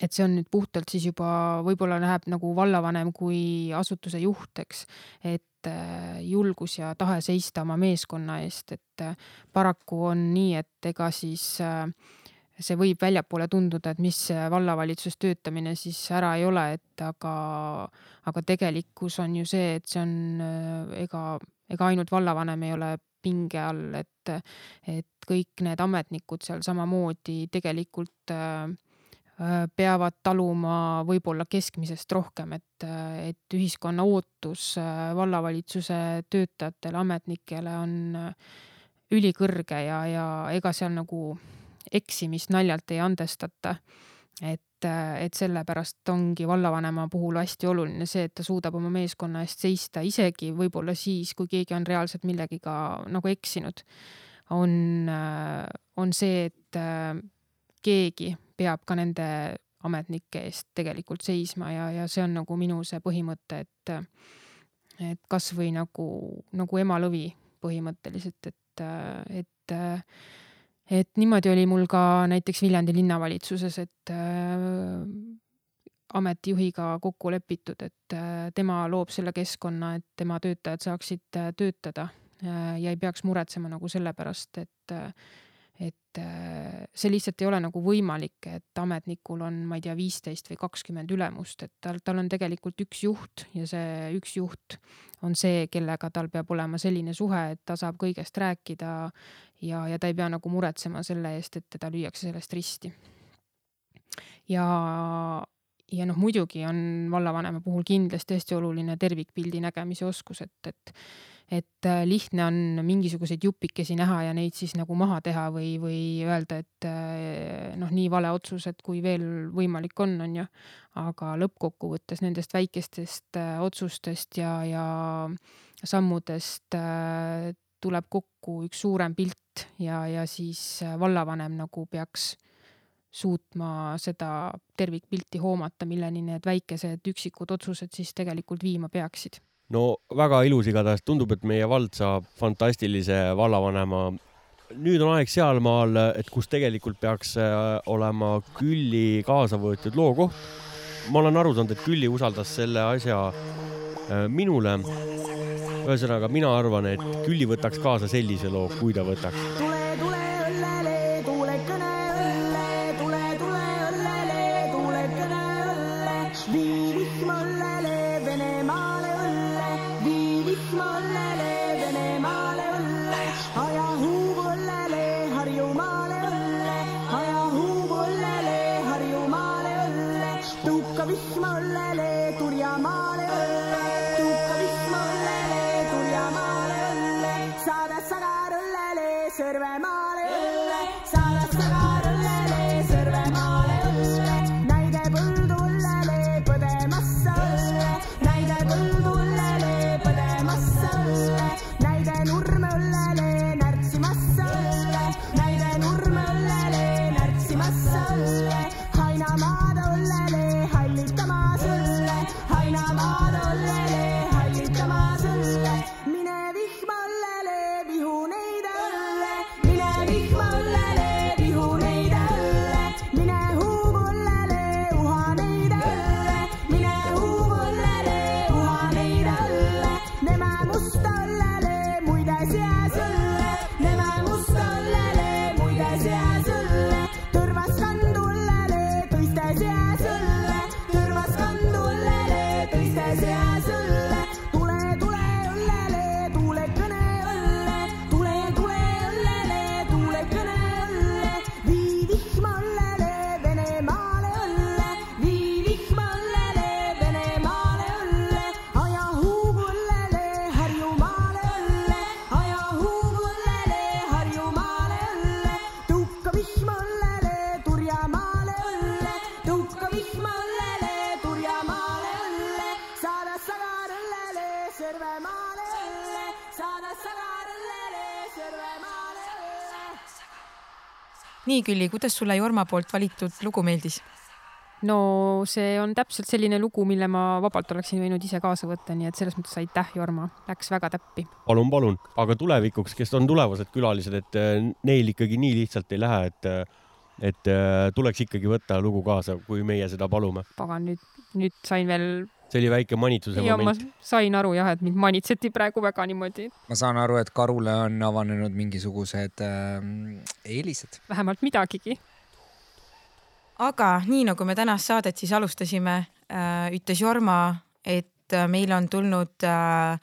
et see on nüüd puhtalt siis juba võib-olla läheb nagu vallavanem kui asutuse juht, eks, et äh, julgus ja tahe seista oma meeskonna eest, et äh, paraku on nii, et ega siis äh, see võib väljapoole tunduda, et mis vallavalitsuses töötamine siis ära ei ole, et aga, aga tegelikkus on ju see, et see on ega, ega ainult vallavanem ei ole pinge all, et, et kõik need ametnikud seal samamoodi tegelikult Äh, peavad taluma võib-olla keskmisest rohkem, et, äh, et ühiskonna ootus äh, vallavalitsuse töötajatele, ametnikele on ülikõrge ja, ja ega seal nagu eksimist naljalt ei andestata. et, et sellepärast ongi vallavanema puhul hästi oluline see, et ta suudab oma meeskonna eest seista, isegi võib-olla siis, kui keegi on reaalselt millegiga nagu eksinud. on, on see, et keegi peab ka nende ametnike eest tegelikult seisma ja, ja see on nagu minu see põhimõte, et, et kasvõi nagu, nagu emalõvi põhimõtteliselt, et, et, et niimoodi oli mul ka näiteks Viljandi linnavalitsuses, et äh, ametijuhiga kokku lepitud, et äh, tema loob selle keskkonna, et tema töötajad saaksid äh, töötada. Äh, ja ei peaks muretsema nagu selle pärast, et et äh, see lihtsalt ei ole nagu võimalik, et ametnikul on, ma ei tea, viisteist või kakskümmend ülemust, et tal, tal on tegelikult üks juht ja see üks juht on see, kellega tal peab olema selline suhe, et ta saab kõigest rääkida ja, ja ta ei pea nagu muretsema selle eest, et teda lüüakse sellest risti. ja, ja noh, muidugi on vallavanema puhul kindlasti hästi oluline tervikpildi nägemise oskus, et, et et äh, lihtne on mingisuguseid jupikesi näha ja neid siis nagu maha teha või, või öelda, et äh, noh, nii vale otsus, et kui veel võimalik on, on ju. aga lõppkokkuvõttes nendest väikestest äh, otsustest ja, ja sammudest tuleb kokku üks suurem pilt ja, ja siis vallavanem nagu peaks suutma seda tervikpilti hoomata, milleni need väikesed üksikud otsused siis tegelikult viima peaksid no väga ilus igatahes, tundub, et meie vald saab fantastilise vallavanema. nüüd on aeg sealmaal, et kus tegelikult peaks äh, olema Külli kaasa võetud loo koht. ma olen aru saanud, et Külli usaldas selle asja äh, minule. ühesõnaga, mina arvan, et Külli võtaks kaasa sellise loo, kui ta võtaks nii, Külli, kuidas sulle Jorma poolt valitud lugu meeldis? no see on täpselt selline lugu, mille ma vabalt oleksin võinud ise kaasa võtta, nii et selles mõttes aitäh, Jorma, läks väga täppi. palun, palun, aga tulevikuks, kes on tulevased külalised, et äh, neil ikkagi nii lihtsalt ei lähe, et äh, et äh, tuleks ikkagi võtta lugu kaasa, kui meie seda palume. pagan, nüüd, nüüd sain veel. See oli väike manitsuse ja moment. ma sain aru jah, et mind manitseti praegu väga niimoodi. ma saan aru, et Karule on avanenud mingisugused äh, eelised. vähemalt midagigi. aga nii nagu me tänast saadet siis alustasime äh,, ütles Jorma, et äh, meil on tulnud äh,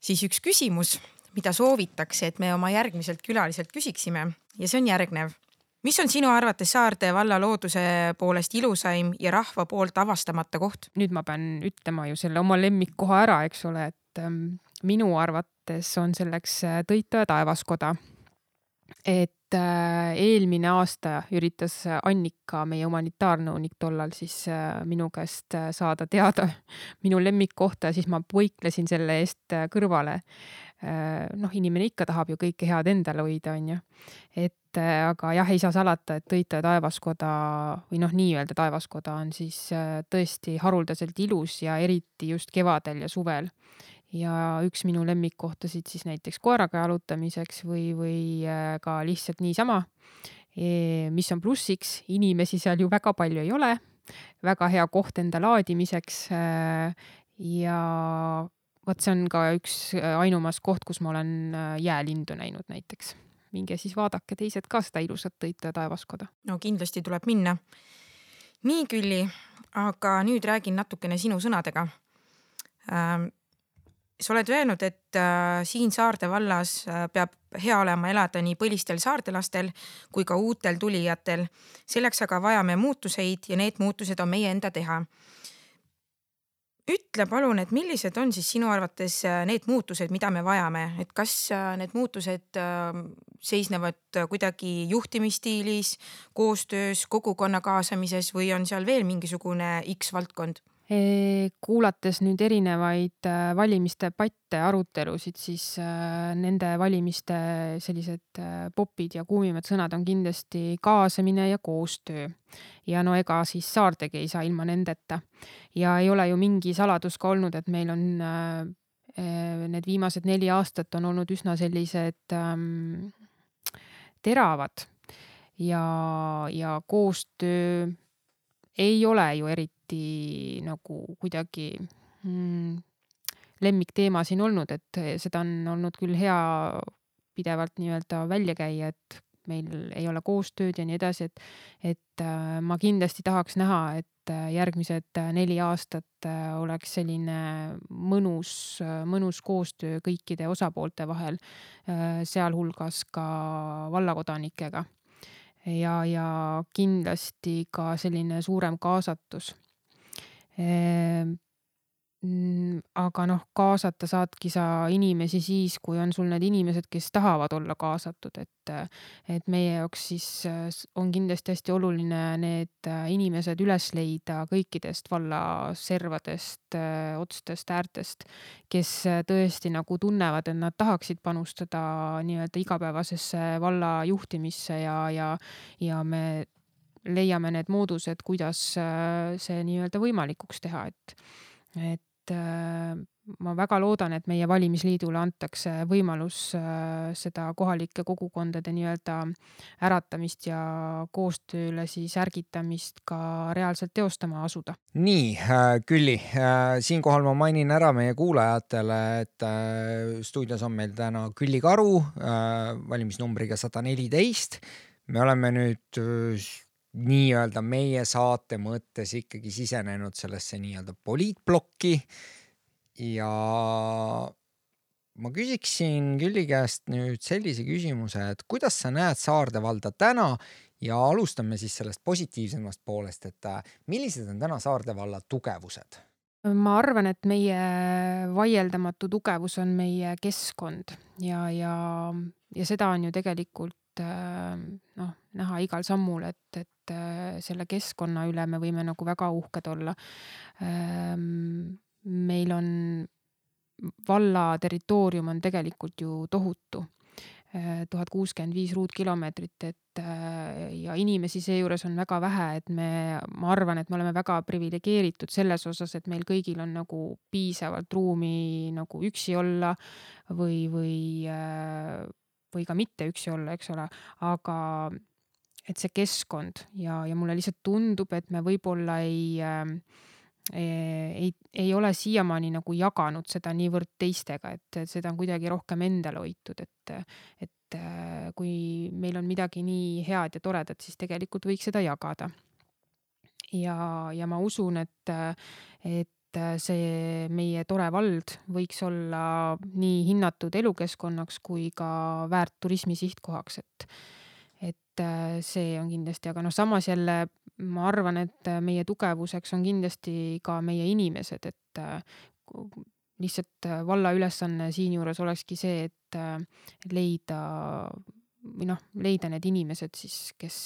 siis üks küsimus, mida soovitakse, et me oma järgmiselt külaliselt küsiksime ja see on järgnev mis on sinu arvates Saarde valla looduse poolest ilusaim ja rahva poolt avastamata koht? nüüd ma pean ütlema ju selle oma lemmikkoha ära, eks ole, et ähm, minu arvates on selleks äh, Tõitaja taevaskoda. et äh, eelmine aasta üritas Annika, meie humanitaarnõunik tollal siis äh, minu käest saada teada minu lemmikkohta siis ma põiklesin selle eest kõrvale. Noh, inimene ikka tahab ju kõike head endale hoida, onju. et äh, aga jah, ei saa salata, et Tõitaja taevaskoda või noh, nii-öelda taevaskoda on siis äh, tõesti haruldaselt ilus ja eriti just kevadel ja suvel. ja üks minu lemmikkohtasid siis näiteks koeraga jalutamiseks või, või äh, ka lihtsalt niisama e,. mis on plussiks, inimesi seal ju väga palju ei ole, väga hea koht enda laadimiseks äh, ja vot see on ka üks äh, ainumas koht, kus ma olen äh, jäälindu näinud näiteks minge siis vaadake teised ka seda ilusat Tõita taevaskoda. no kindlasti tuleb minna. nii, Külli, aga nüüd räägin natukene sinu sõnadega ähm,. sa oled öelnud, et äh, siin Saarde vallas äh, peab hea olema elada nii põlistel saardelastel kui ka uutel tulijatel. selleks aga vajame muutuseid ja need muutused on meie enda teha ütle palun, et millised on siis sinu arvates äh, need muutused, mida me vajame, et kas äh, need muutused ähm, seisnevad kuidagi juhtimisstiilis, koostöös, kogukonna kaasamises või on seal veel mingisugune X valdkond? Kuulates nüüd erinevaid äh, valimisdebatte, arutelusid, siis nende valimiste sellised popid ja kuumimad sõnad on kindlasti kaasamine ja koostöö. ja no ega siis Saardegi ei saa ilma nendeta. ja ei ole ju mingi saladus ka olnud, et meil on need viimased neli aastat on olnud üsna sellised ähm, teravad ja, ja koostöö ei ole ju eriti nagu kuidagi mm, lemmikteema siin olnud, et seda on olnud küll hea pidevalt nii-öelda välja käia, et meil ei ole koostööd ja nii edasi, et, et äh, ma kindlasti tahaks näha, et äh, järgmised neli aastat äh, oleks selline mõnus, mõnus koostöö kõikide osapoolte vahel, sealhulgas ka vallakodanikega. Ja, ja kindlasti ka selline suurem kaasatus aga noh, kaasata saadki sa inimesi siis, kui on sul need inimesed, kes tahavad olla kaasatud, et, et meie jaoks siis äh, on kindlasti hästi oluline need äh, inimesed üles leida kõikidest valla servadest, äh, otstest, äärtest, kes tõesti nagu tunnevad, et nad tahaksid panustada nii-öelda igapäevasesse valla juhtimisse ja, ja, ja me leiame need moodused, kuidas see nii-öelda võimalikuks teha, et, et ma väga loodan, et meie valimisliidule antakse võimalus äh, seda kohalike kogukondade nii-öelda äratamist ja koostööle siis ärgitamist ka reaalselt teostama asuda. nii äh,, Külli äh,, siinkohal ma mainin ära meie kuulajatele, et äh, stuudios on meil täna Külli Karu äh, valimisnumbriga sada neliteist. me oleme nüüd äh, nii-öelda meie saate mõttes ikkagi sisenenud sellesse nii-öelda poliitplokki ja ma küsiksin Külli käest nüüd sellise küsimuse, et kuidas sa näed Saarde valda täna? Ja alustame siis sellest positiivsemast poolest, et äh, millised on täna Saarde valla tugevused? ma arvan, et meie vaieldamatu tugevus on meie keskkond. Ja, ja, ja seda on ju tegelikult äh, noh, näha igal sammul, et, et äh, selle keskkonna üle me võime nagu väga uhked olla. Ähm, meil on valla territoorium on tegelikult ju tohutu tuhat kuuskümmend viis ruutkilomeetrit, et äh, ja inimesi seejuures on väga vähe, et me, ma arvan, et me oleme väga priviligeeritud selles osas, et meil kõigil on nagu piisavalt ruumi nagu üksi olla või, või, äh, või ka mitte üksi olla, eks ole, aga et see keskkond ja, ja mulle lihtsalt tundub, et me võib-olla ei äh, ei, ei ole siiamaani nagu jaganud seda niivõrd teistega, et seda on kuidagi rohkem endale hoitud, et, et äh, kui meil on midagi nii head ja toredat, siis tegelikult võiks seda jagada. ja, ja ma usun, et, et see meie tore vald võiks olla nii hinnatud elukeskkonnaks kui ka väärt turismi sihtkohaks, et et äh, see on kindlasti, aga noh, samas jälle ma arvan, et meie tugevuseks on kindlasti ka meie inimesed, et äh, lihtsalt valla ülesanne siinjuures olekski see, et leida või noh, leida need inimesed siis, kes,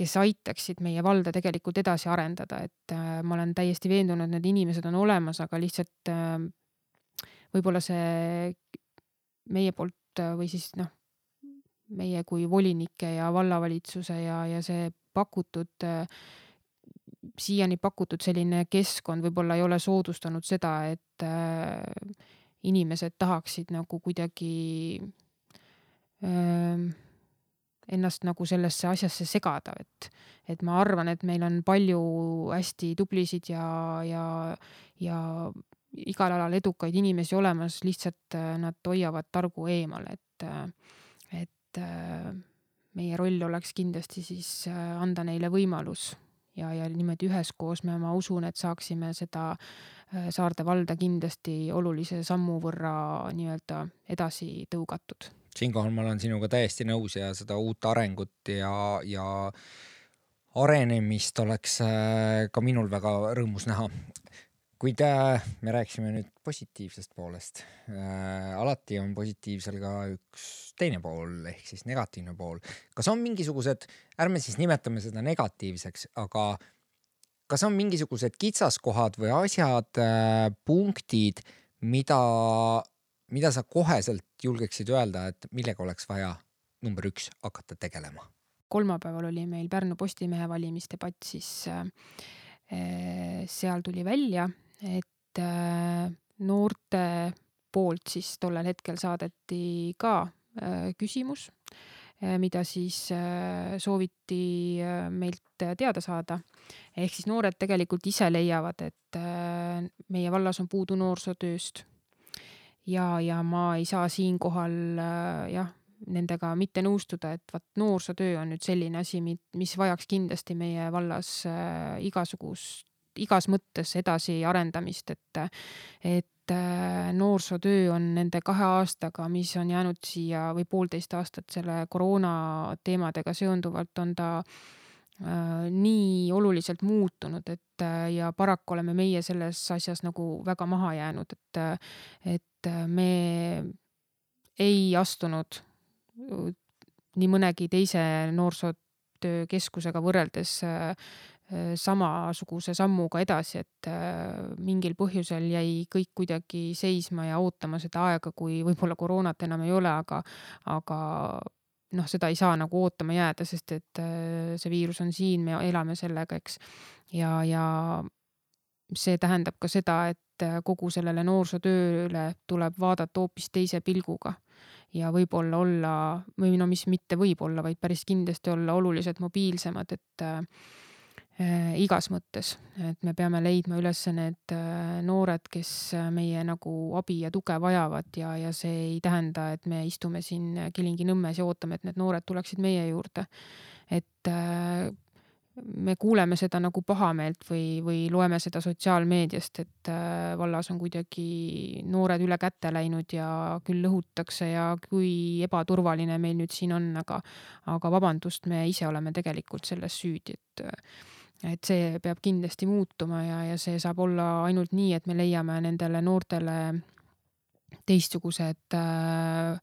kes aitaksid meie valda tegelikult edasi arendada, et äh, ma olen täiesti veendunud, need inimesed on olemas, aga lihtsalt võib-olla see meie poolt või siis noh, meie kui volinike ja vallavalitsuse ja, ja see pakutud, siiani pakutud selline keskkond võib-olla ei ole soodustanud seda, et äh, inimesed tahaksid nagu kuidagi äh, ennast nagu sellesse asjasse segada, et, et ma arvan, et meil on palju hästi tublisid ja, ja, ja igal alal edukaid inimesi olemas, lihtsalt äh, nad hoiavad targu eemal, et, et meie roll oleks kindlasti siis äh, anda neile võimalus ja, ja niimoodi üheskoos me, ma usun, et saaksime seda äh, Saarde valda kindlasti olulise sammu võrra nii-öelda edasi tõugatud. siinkohal ma olen sinuga täiesti nõus ja seda uut arengut ja, ja arenemist oleks äh, ka minul väga rõõmus näha kuid äh, me rääkisime nüüd positiivsest poolest äh,. alati on positiivsel ka üks teine pool ehk siis negatiivne pool. kas on mingisugused, ärme siis nimetame seda negatiivseks, aga kas on mingisugused kitsaskohad või asjad äh,, punktid, mida, mida sa koheselt julgeksid öelda, et millega oleks vaja number üks hakata tegelema? kolmapäeval oli meil Pärnu Postimehe valimisdebatt, siis äh, äh seal tuli välja, et äh, noorte poolt siis tollel hetkel saadeti ka äh, küsimus, äh, mida siis sooviti meilt teada saada. ehk siis noored tegelikult ise leiavad, et meie vallas on puudu noorsootööst. ja, ja ma ei saa siinkohal jah, nendega mitte nõustuda, et vot noorsootöö on nüüd selline asi, mis vajaks kindlasti meie vallas igasugust igas mõttes edasiarendamist, et, et äh, noorsootöö on nende kahe aastaga, mis on jäänud siia või poolteist aastat selle koroona teemadega seonduvalt, on ta äh, nii oluliselt muutunud, et äh, ja paraku oleme meie selles asjas nagu väga maha jäänud, et, et me ei astunud nii mõnegi teise noorsootöökeskusega võrreldes samasuguse sammuga edasi, et äh, mingil põhjusel jäi kõik kuidagi seisma ja ootama seda aega, kui võib-olla koroonat enam ei ole, aga, aga noh, seda ei saa nagu ootama jääda, sest et äh, see viirus on siin, me elame sellega, eks. ja, ja see tähendab ka seda, et kogu sellele noorsootööle tuleb vaadata hoopis teise pilguga ja võib-olla olla või no mis mitte võib-olla, vaid päris kindlasti olla oluliselt mobiilsemad, et Äh, igas mõttes, et me peame leidma üles need äh, noored, kes äh, meie nagu abi ja tuge vajavad ja, ja see ei tähenda, et me istume siin Kilingi-Nõmmes ja ootame, et need noored tuleksid meie juurde. et me kuuleme seda nagu pahameelt või, või loeme seda sotsiaalmeediast, et vallas on kuidagi noored üle käte läinud ja küll lõhutakse ja kui ebaturvaline meil nüüd siin on, aga, aga vabandust, me ise oleme tegelikult selles süüdi, et et see peab kindlasti muutuma ja, ja see saab olla ainult nii, et me leiame nendele noortele teistsugused äh,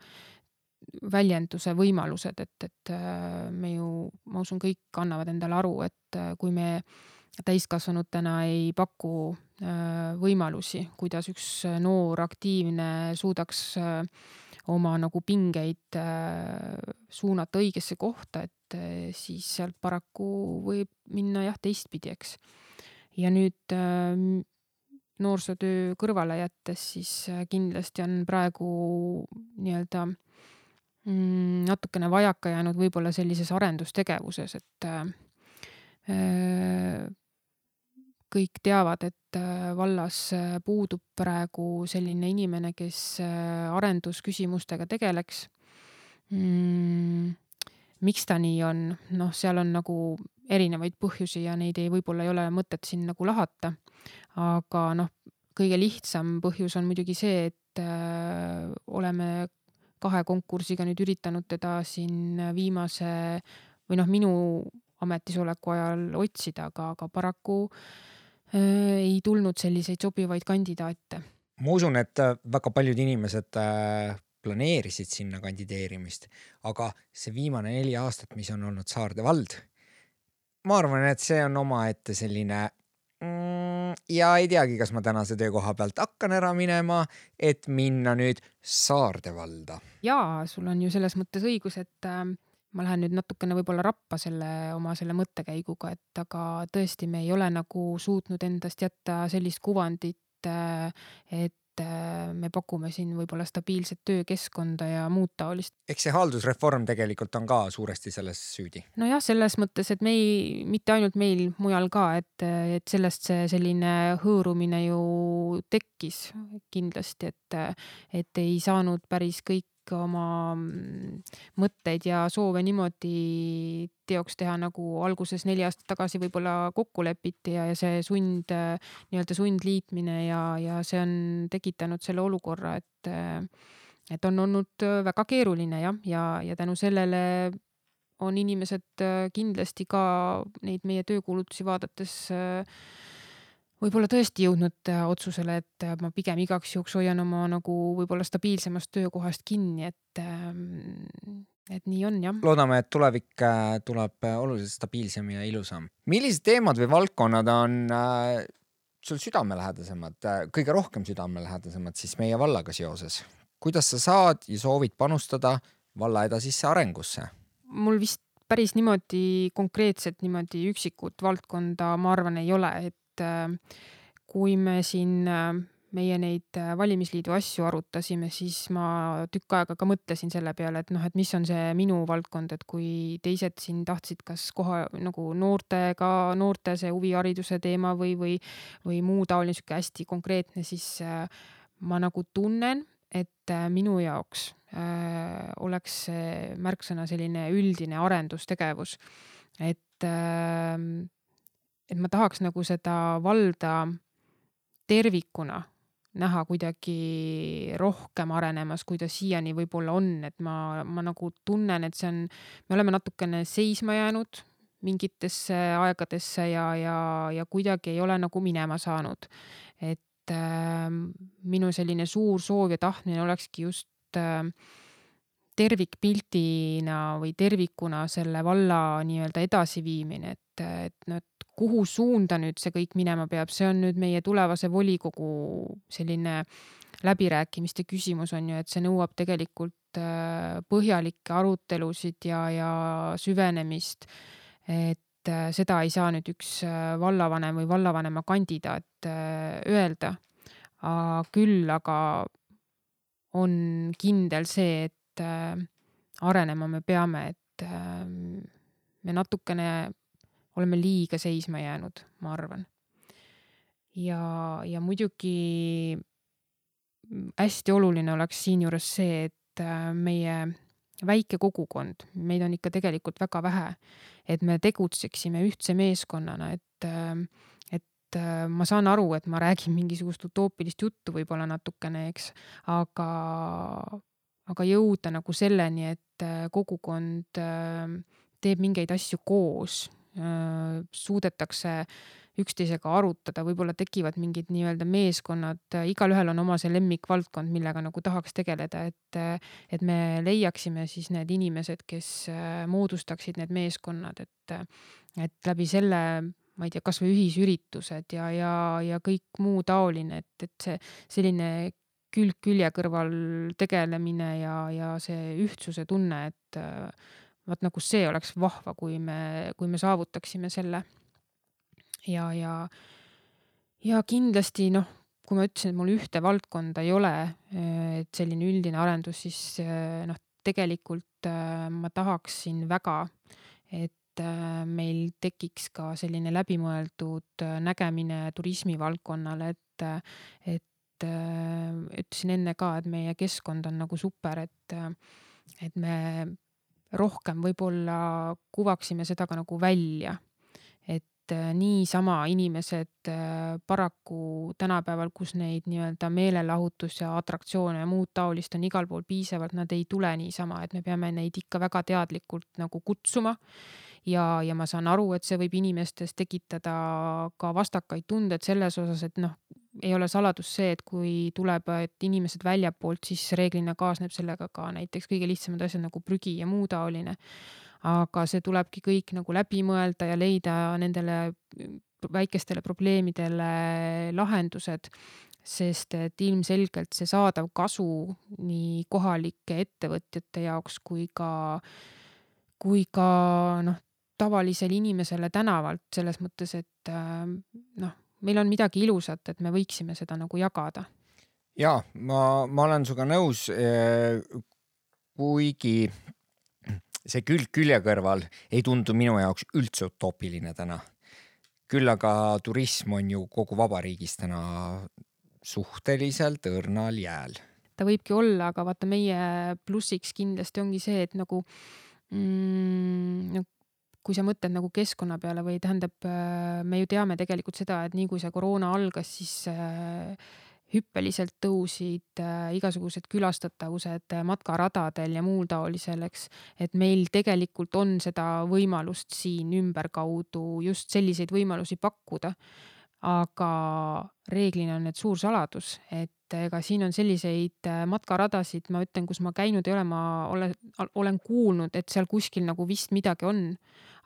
väljenduse võimalused, et, et äh, me ju, ma usun, kõik annavad endale aru, et äh, kui me täiskasvanutena ei paku äh, võimalusi, kuidas üks noor aktiivne suudaks äh, oma nagu pingeid äh, suunata õigesse kohta, et äh, siis sealt paraku võib minna jah, teistpidi, eks. ja nüüd äh, noorsootöö kõrvale jättes, siis kindlasti on praegu nii-öelda mm, natukene vajaka jäänud võib-olla sellises arendustegevuses, et kõik teavad, et äh, vallas äh, puudub praegu selline inimene, kes äh, arendusküsimustega tegeleks mm,. miks ta nii on, noh, seal on nagu erinevaid põhjusi ja neid ei, võib-olla ei ole mõtet siin nagu lahata. aga noh, kõige lihtsam põhjus on muidugi see, et äh, oleme kahe konkursiga nüüd üritanud teda siin viimase või noh, minu ametisoleku ajal otsida, aga, aga paraku äh, ei tulnud selliseid sobivaid kandidaate. ma usun, et äh, väga paljud inimesed äh, planeerisid sinna kandideerimist, aga see viimane neli aastat, mis on olnud Saarde vald, ma arvan, et see on omaette selline mm, ja ei teagi, kas ma tänase töökoha pealt hakkan ära minema, et minna nüüd Saarde valda. jaa, sul on ju selles mõttes õigus, et äh, ma lähen nüüd natukene võib-olla rappa selle oma selle mõttekäiguga, et aga tõesti, me ei ole nagu suutnud endast jätta sellist kuvandit, äh, et äh, me pakume siin võib-olla stabiilset töökeskkonda ja muud taolist. eks see haldusreform tegelikult on ka suuresti selles süüdi. nojah, selles mõttes, et me ei, mitte ainult meil, mujal ka, et, et sellest see selline hõõrumine ju tekkis kindlasti, et, et ei saanud päris kõik oma mm, mõtteid ja soove niimoodi teoks teha, nagu alguses neli aastat tagasi võib-olla kokku lepiti ja, ja see sund, nii-öelda sundliitmine ja, ja see on tekitanud selle olukorra, et, et on olnud väga keeruline jah, ja, ja tänu sellele on inimesed kindlasti ka neid meie töökuulutusi vaadates äh, võib-olla tõesti jõudnud äh, otsusele, et äh, ma pigem igaks juhuks hoian oma nagu võib-olla stabiilsemast töökohast kinni, et, ähm, et nii on jah. loodame, et tulevik äh, tuleb oluliselt stabiilsem ja ilusam. millised teemad või valdkonnad on äh, sul südamelähedasemad, kõige rohkem südamelähedasemad siis meie vallaga seoses? kuidas sa saad ja soovid panustada valla edasisse arengusse? mul vist päris niimoodi konkreetselt niimoodi üksikut valdkonda, ma arvan, ei ole, et et äh, kui me siin äh, meie neid äh, valimisliidu asju arutasime, siis ma tükk aega ka mõtlesin selle peale, et noh, et mis on see minu valdkond, et kui teised siin tahtsid kas kohe nagu noortega, noorte see huvihariduse teema või, või, või muu taoline sihuke hästi konkreetne, siis ma nagu tunnen, et minu jaoks äh, oleks see märksõna selline üldine arendustegevus. et äh, et ma tahaks nagu seda valda tervikuna näha kuidagi rohkem arenemas, kui ta siiani võib-olla on, et ma, ma nagu tunnen, et see on, me oleme natukene seisma jäänud mingitesse aegadesse ja, ja, ja kuidagi ei ole nagu minema saanud. et äh, minu selline suur soov ja tahtmine olekski just äh, tervikpildina või tervikuna selle valla nii-öelda edasiviimine, et, et noh, et kuhu suunda nüüd see kõik minema peab, see on nüüd meie tulevase volikogu selline läbirääkimiste küsimus on ju, et see nõuab tegelikult äh, põhjalikke arutelusid ja, ja süvenemist. et äh, seda ei saa nüüd üks äh, vallavanem või vallavanema kandidaat öelda. küll aga on kindel see, et arenema me peame, et me natukene oleme liiga seisma jäänud, ma arvan. ja, ja muidugi hästi oluline oleks siinjuures see, et äh, meie väike kogukond, meid on ikka tegelikult väga vähe, et me tegutseksime ühtse meeskonnana, et, äh, et äh, ma saan aru, et ma räägin mingisugust utoopilist juttu võib-olla natukene, eks, aga, aga jõuda nagu selleni, et kogukond teeb mingeid asju koos Äh, suudetakse üksteisega arutada, võib-olla tekivad mingid nii-öelda meeskonnad, igalühel on oma see lemmikvaldkond, millega nagu tahaks tegeleda, et, et me leiaksime siis need inimesed, kes äh, moodustaksid need meeskonnad, et, et läbi selle ma ei tea, kasvõi ühisüritused ja, ja, ja kõik muu taoline, et, et see selline külg külje kõrval tegelemine ja, ja see ühtsuse tunne, et äh, vaat nagu see oleks vahva, kui me, kui me saavutaksime selle. ja, ja, ja kindlasti noh, kui ma ütlesin, et mul ühte valdkonda ei ole, et selline üldine arendus, siis äh, noh, tegelikult äh, ma tahaksin väga, et äh, meil tekiks ka selline läbimõeldud äh, nägemine turismivaldkonnale, et, et äh, ütlesin enne ka, et meie keskkond on nagu super, et, et me rohkem võib-olla kuvaksime seda ka nagu välja. et äh, niisama inimesed äh, paraku tänapäeval, kus neid nii-öelda meelelahutus ja atraktsioone ja muud taolist on igal pool piisavalt, nad ei tule niisama, et me peame neid ikka väga teadlikult nagu kutsuma ja, ja ma saan aru, et see võib inimestes tekitada ka vastakaid tundeid selles osas, et noh, ei ole saladus see, et kui tuleb, et inimesed väljapoolt, siis reeglina kaasneb sellega ka näiteks kõige lihtsamad asjad nagu prügi ja muu taoline. aga see tulebki kõik nagu läbi mõelda ja leida nendele väikestele probleemidele lahendused sest et ilmselgelt see saadav kasu nii kohalike ettevõtjate jaoks kui ka, kui ka noh, tavalisele inimesele tänavalt selles mõttes, et äh, noh, meil on midagi ilusat, et me võiksime seda nagu jagada. ja ma, ma olen sinuga nõus. kuigi see külg külje kõrval ei tundu minu jaoks üldse utoopiline täna. küll aga turism on ju kogu vabariigis täna suhteliselt õrnal jääl. ta võibki olla, aga vaata, meie plussiks kindlasti ongi see, et nagu mm, no, kui sa mõtled nagu keskkonna peale või tähendab, me ju teame tegelikult seda, et nii kui see koroona algas, siis äh, hüppeliselt tõusid äh, igasugused külastatavused matkaradadel ja muul taolisel, eks. et meil tegelikult on seda võimalust siin ümberkaudu just selliseid võimalusi pakkuda. aga reeglina on need suur saladus, et ega siin on selliseid äh, matkaradasid, ma ütlen, kus ma käinud ei ole, ma olen, olen kuulnud, et seal kuskil nagu vist midagi on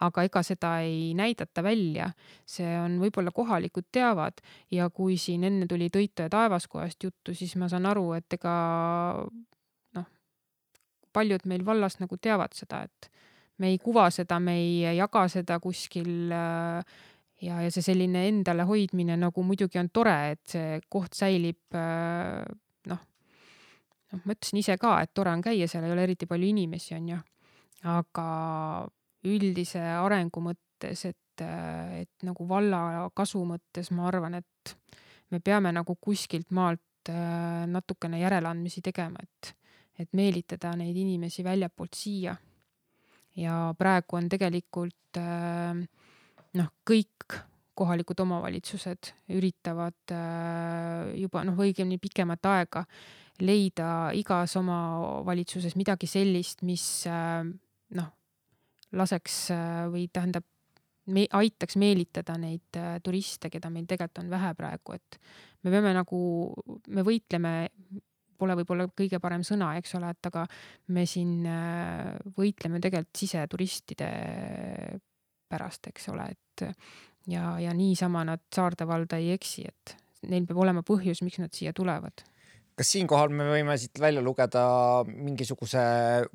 aga ega seda ei näidata välja. see on, võib-olla kohalikud teavad ja kui siin enne tuli Tõito ja Taevaskojast juttu, siis ma saan aru, et ega noh, paljud meil vallas nagu teavad seda, et me ei kuva seda, me ei jaga seda kuskil äh, ja, ja see selline endale hoidmine nagu muidugi on tore, et see koht säilib äh, noh, noh, ma ütlesin ise ka, et tore on käia, seal ei ole eriti palju inimesi, on ju. aga üldise arengu mõttes, et, et nagu valla kasu mõttes ma arvan, et me peame nagu kuskilt maalt äh, natukene järeleandmisi tegema, et, et meelitada neid inimesi väljapoolt siia. ja praegu on tegelikult äh, noh, kõik kohalikud omavalitsused üritavad äh, juba noh, õigemini pikemat aega leida igas omavalitsuses midagi sellist, mis noh, laseks või tähendab, me aitaks meelitada neid äh, turiste, keda meil tegelikult on vähe praegu, et me peame nagu, me võitleme, pole võib-olla kõige parem sõna, eks ole, et aga me siin äh, võitleme tegelikult siseturistide pärast, eks ole, et ja, ja niisama nad Saarde valda ei eksi, et neil peab olema põhjus, miks nad siia tulevad kas siinkohal me võime siit välja lugeda mingisuguse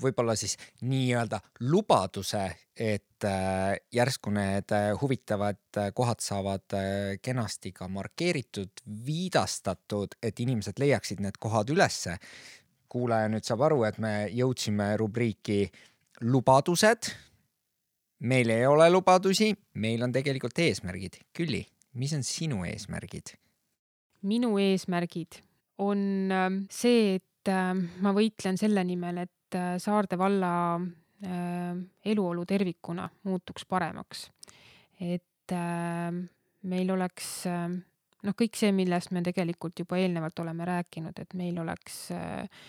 võib-olla siis nii-öelda lubaduse, et äh, järsku need äh, huvitavad äh, kohad saavad kenasti ka markeeritud, viidastatud, et inimesed leiaksid need kohad ülesse. kuulaja nüüd saab aru, et me jõudsime rubriiki lubadused. Meil ei ole lubadusi, meil on tegelikult eesmärgid. Külli, mis on sinu eesmärgid? minu eesmärgid on ähm, see, et ähm, ma võitlen selle nimel, et äh, Saarde valla ähm, eluolu tervikuna muutuks paremaks. et meil oleks noh, kõik see, millest me tegelikult juba eelnevalt oleme rääkinud, et meil oleks äh,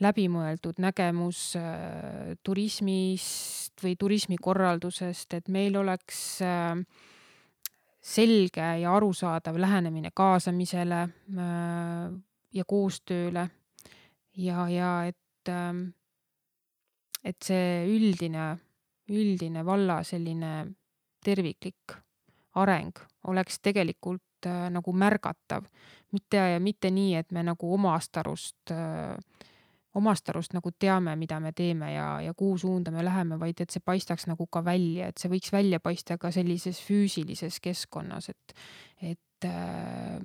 läbimõeldud nägemus äh, turismist või turismikorraldusest, et meil oleks selge ja arusaadav lähenemine kaasamisele, ja koostööle. Ja, ja et, et see üldine, üldine valla selline terviklik areng oleks tegelikult äh, nagu märgatav, mitte, mitte nii, et me nagu omast arust äh, omast arust nagu teame, mida me teeme ja, ja kuhu suunda me läheme, vaid et see paistaks nagu ka välja, et see võiks välja paista ka sellises füüsilises keskkonnas, et, et äh,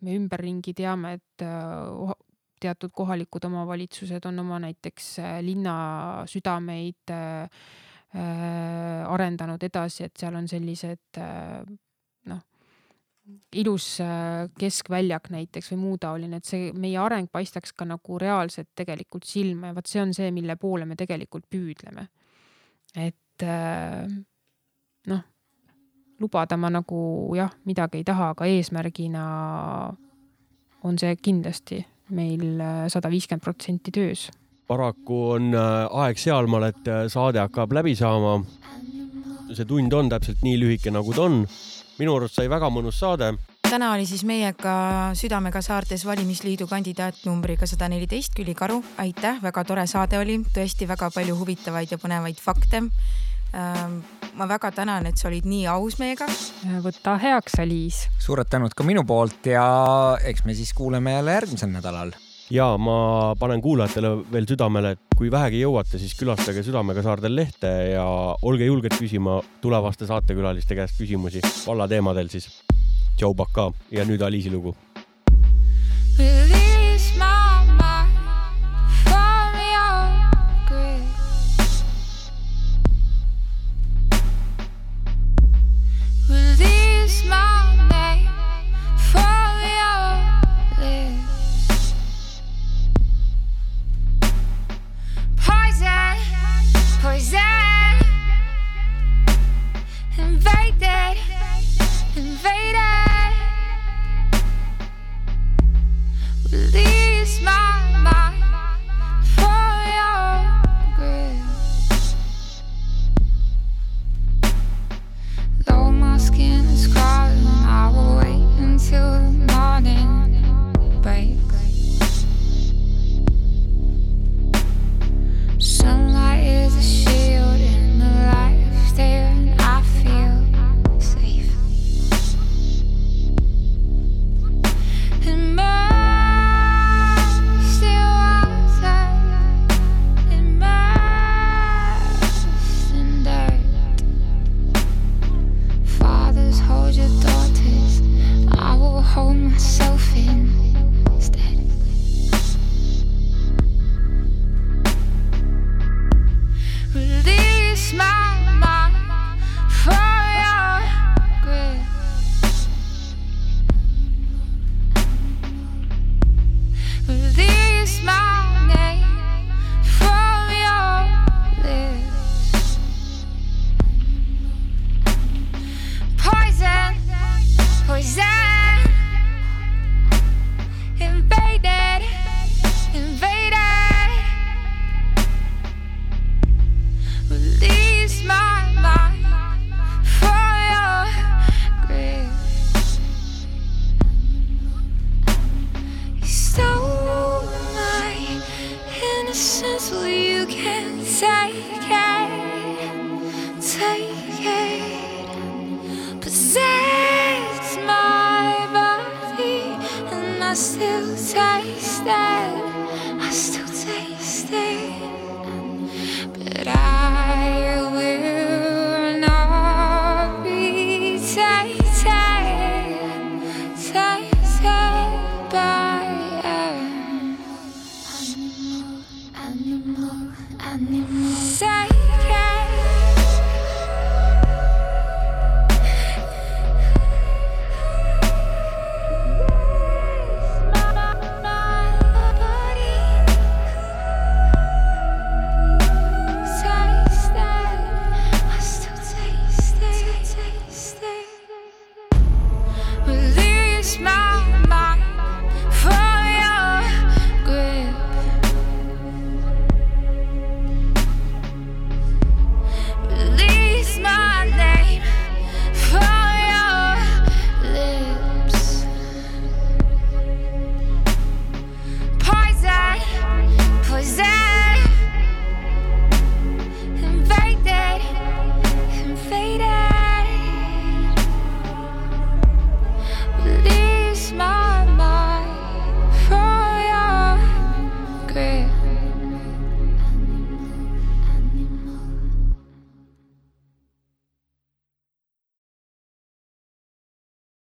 me ümberringi teame, et äh, teatud kohalikud omavalitsused on oma näiteks äh, linna südameid äh, äh, arendanud edasi, et seal on sellised äh, ilus äh, keskväljak näiteks või muu taoline, et see meie areng paistaks ka nagu reaalselt tegelikult silma ja vot see on see, mille poole me tegelikult püüdleme. et äh, noh, lubada ma nagu jah, midagi ei taha, aga eesmärgina on see kindlasti meil äh, sada viiskümmend protsenti töös. paraku on aeg sealmaal, et saade hakkab läbi saama. see tund on täpselt nii lühike, nagu ta on. Minu arust sai väga mõnus saade. täna oli siis meiega Südamega saartes valimisliidu kandidaat numbriga sada neliteist Külli Karu. aitäh, väga tore saade oli, tõesti väga palju huvitavaid ja põnevaid fakte. ma väga tänan, et sa olid nii aus meiega. võta heaks, Aliis. suured tänud ka minu poolt ja eks me siis kuuleme jälle järgmisel nädalal. Ja ma panen kuulajatele veel südamele, et kui vähegi jõuate, siis külastage Südamega saardel lehte ja olge julged küsima tulevaste saatekülaliste käest küsimusi vallateemadel siis. Joe Baka ja nüüd Aliisi lugu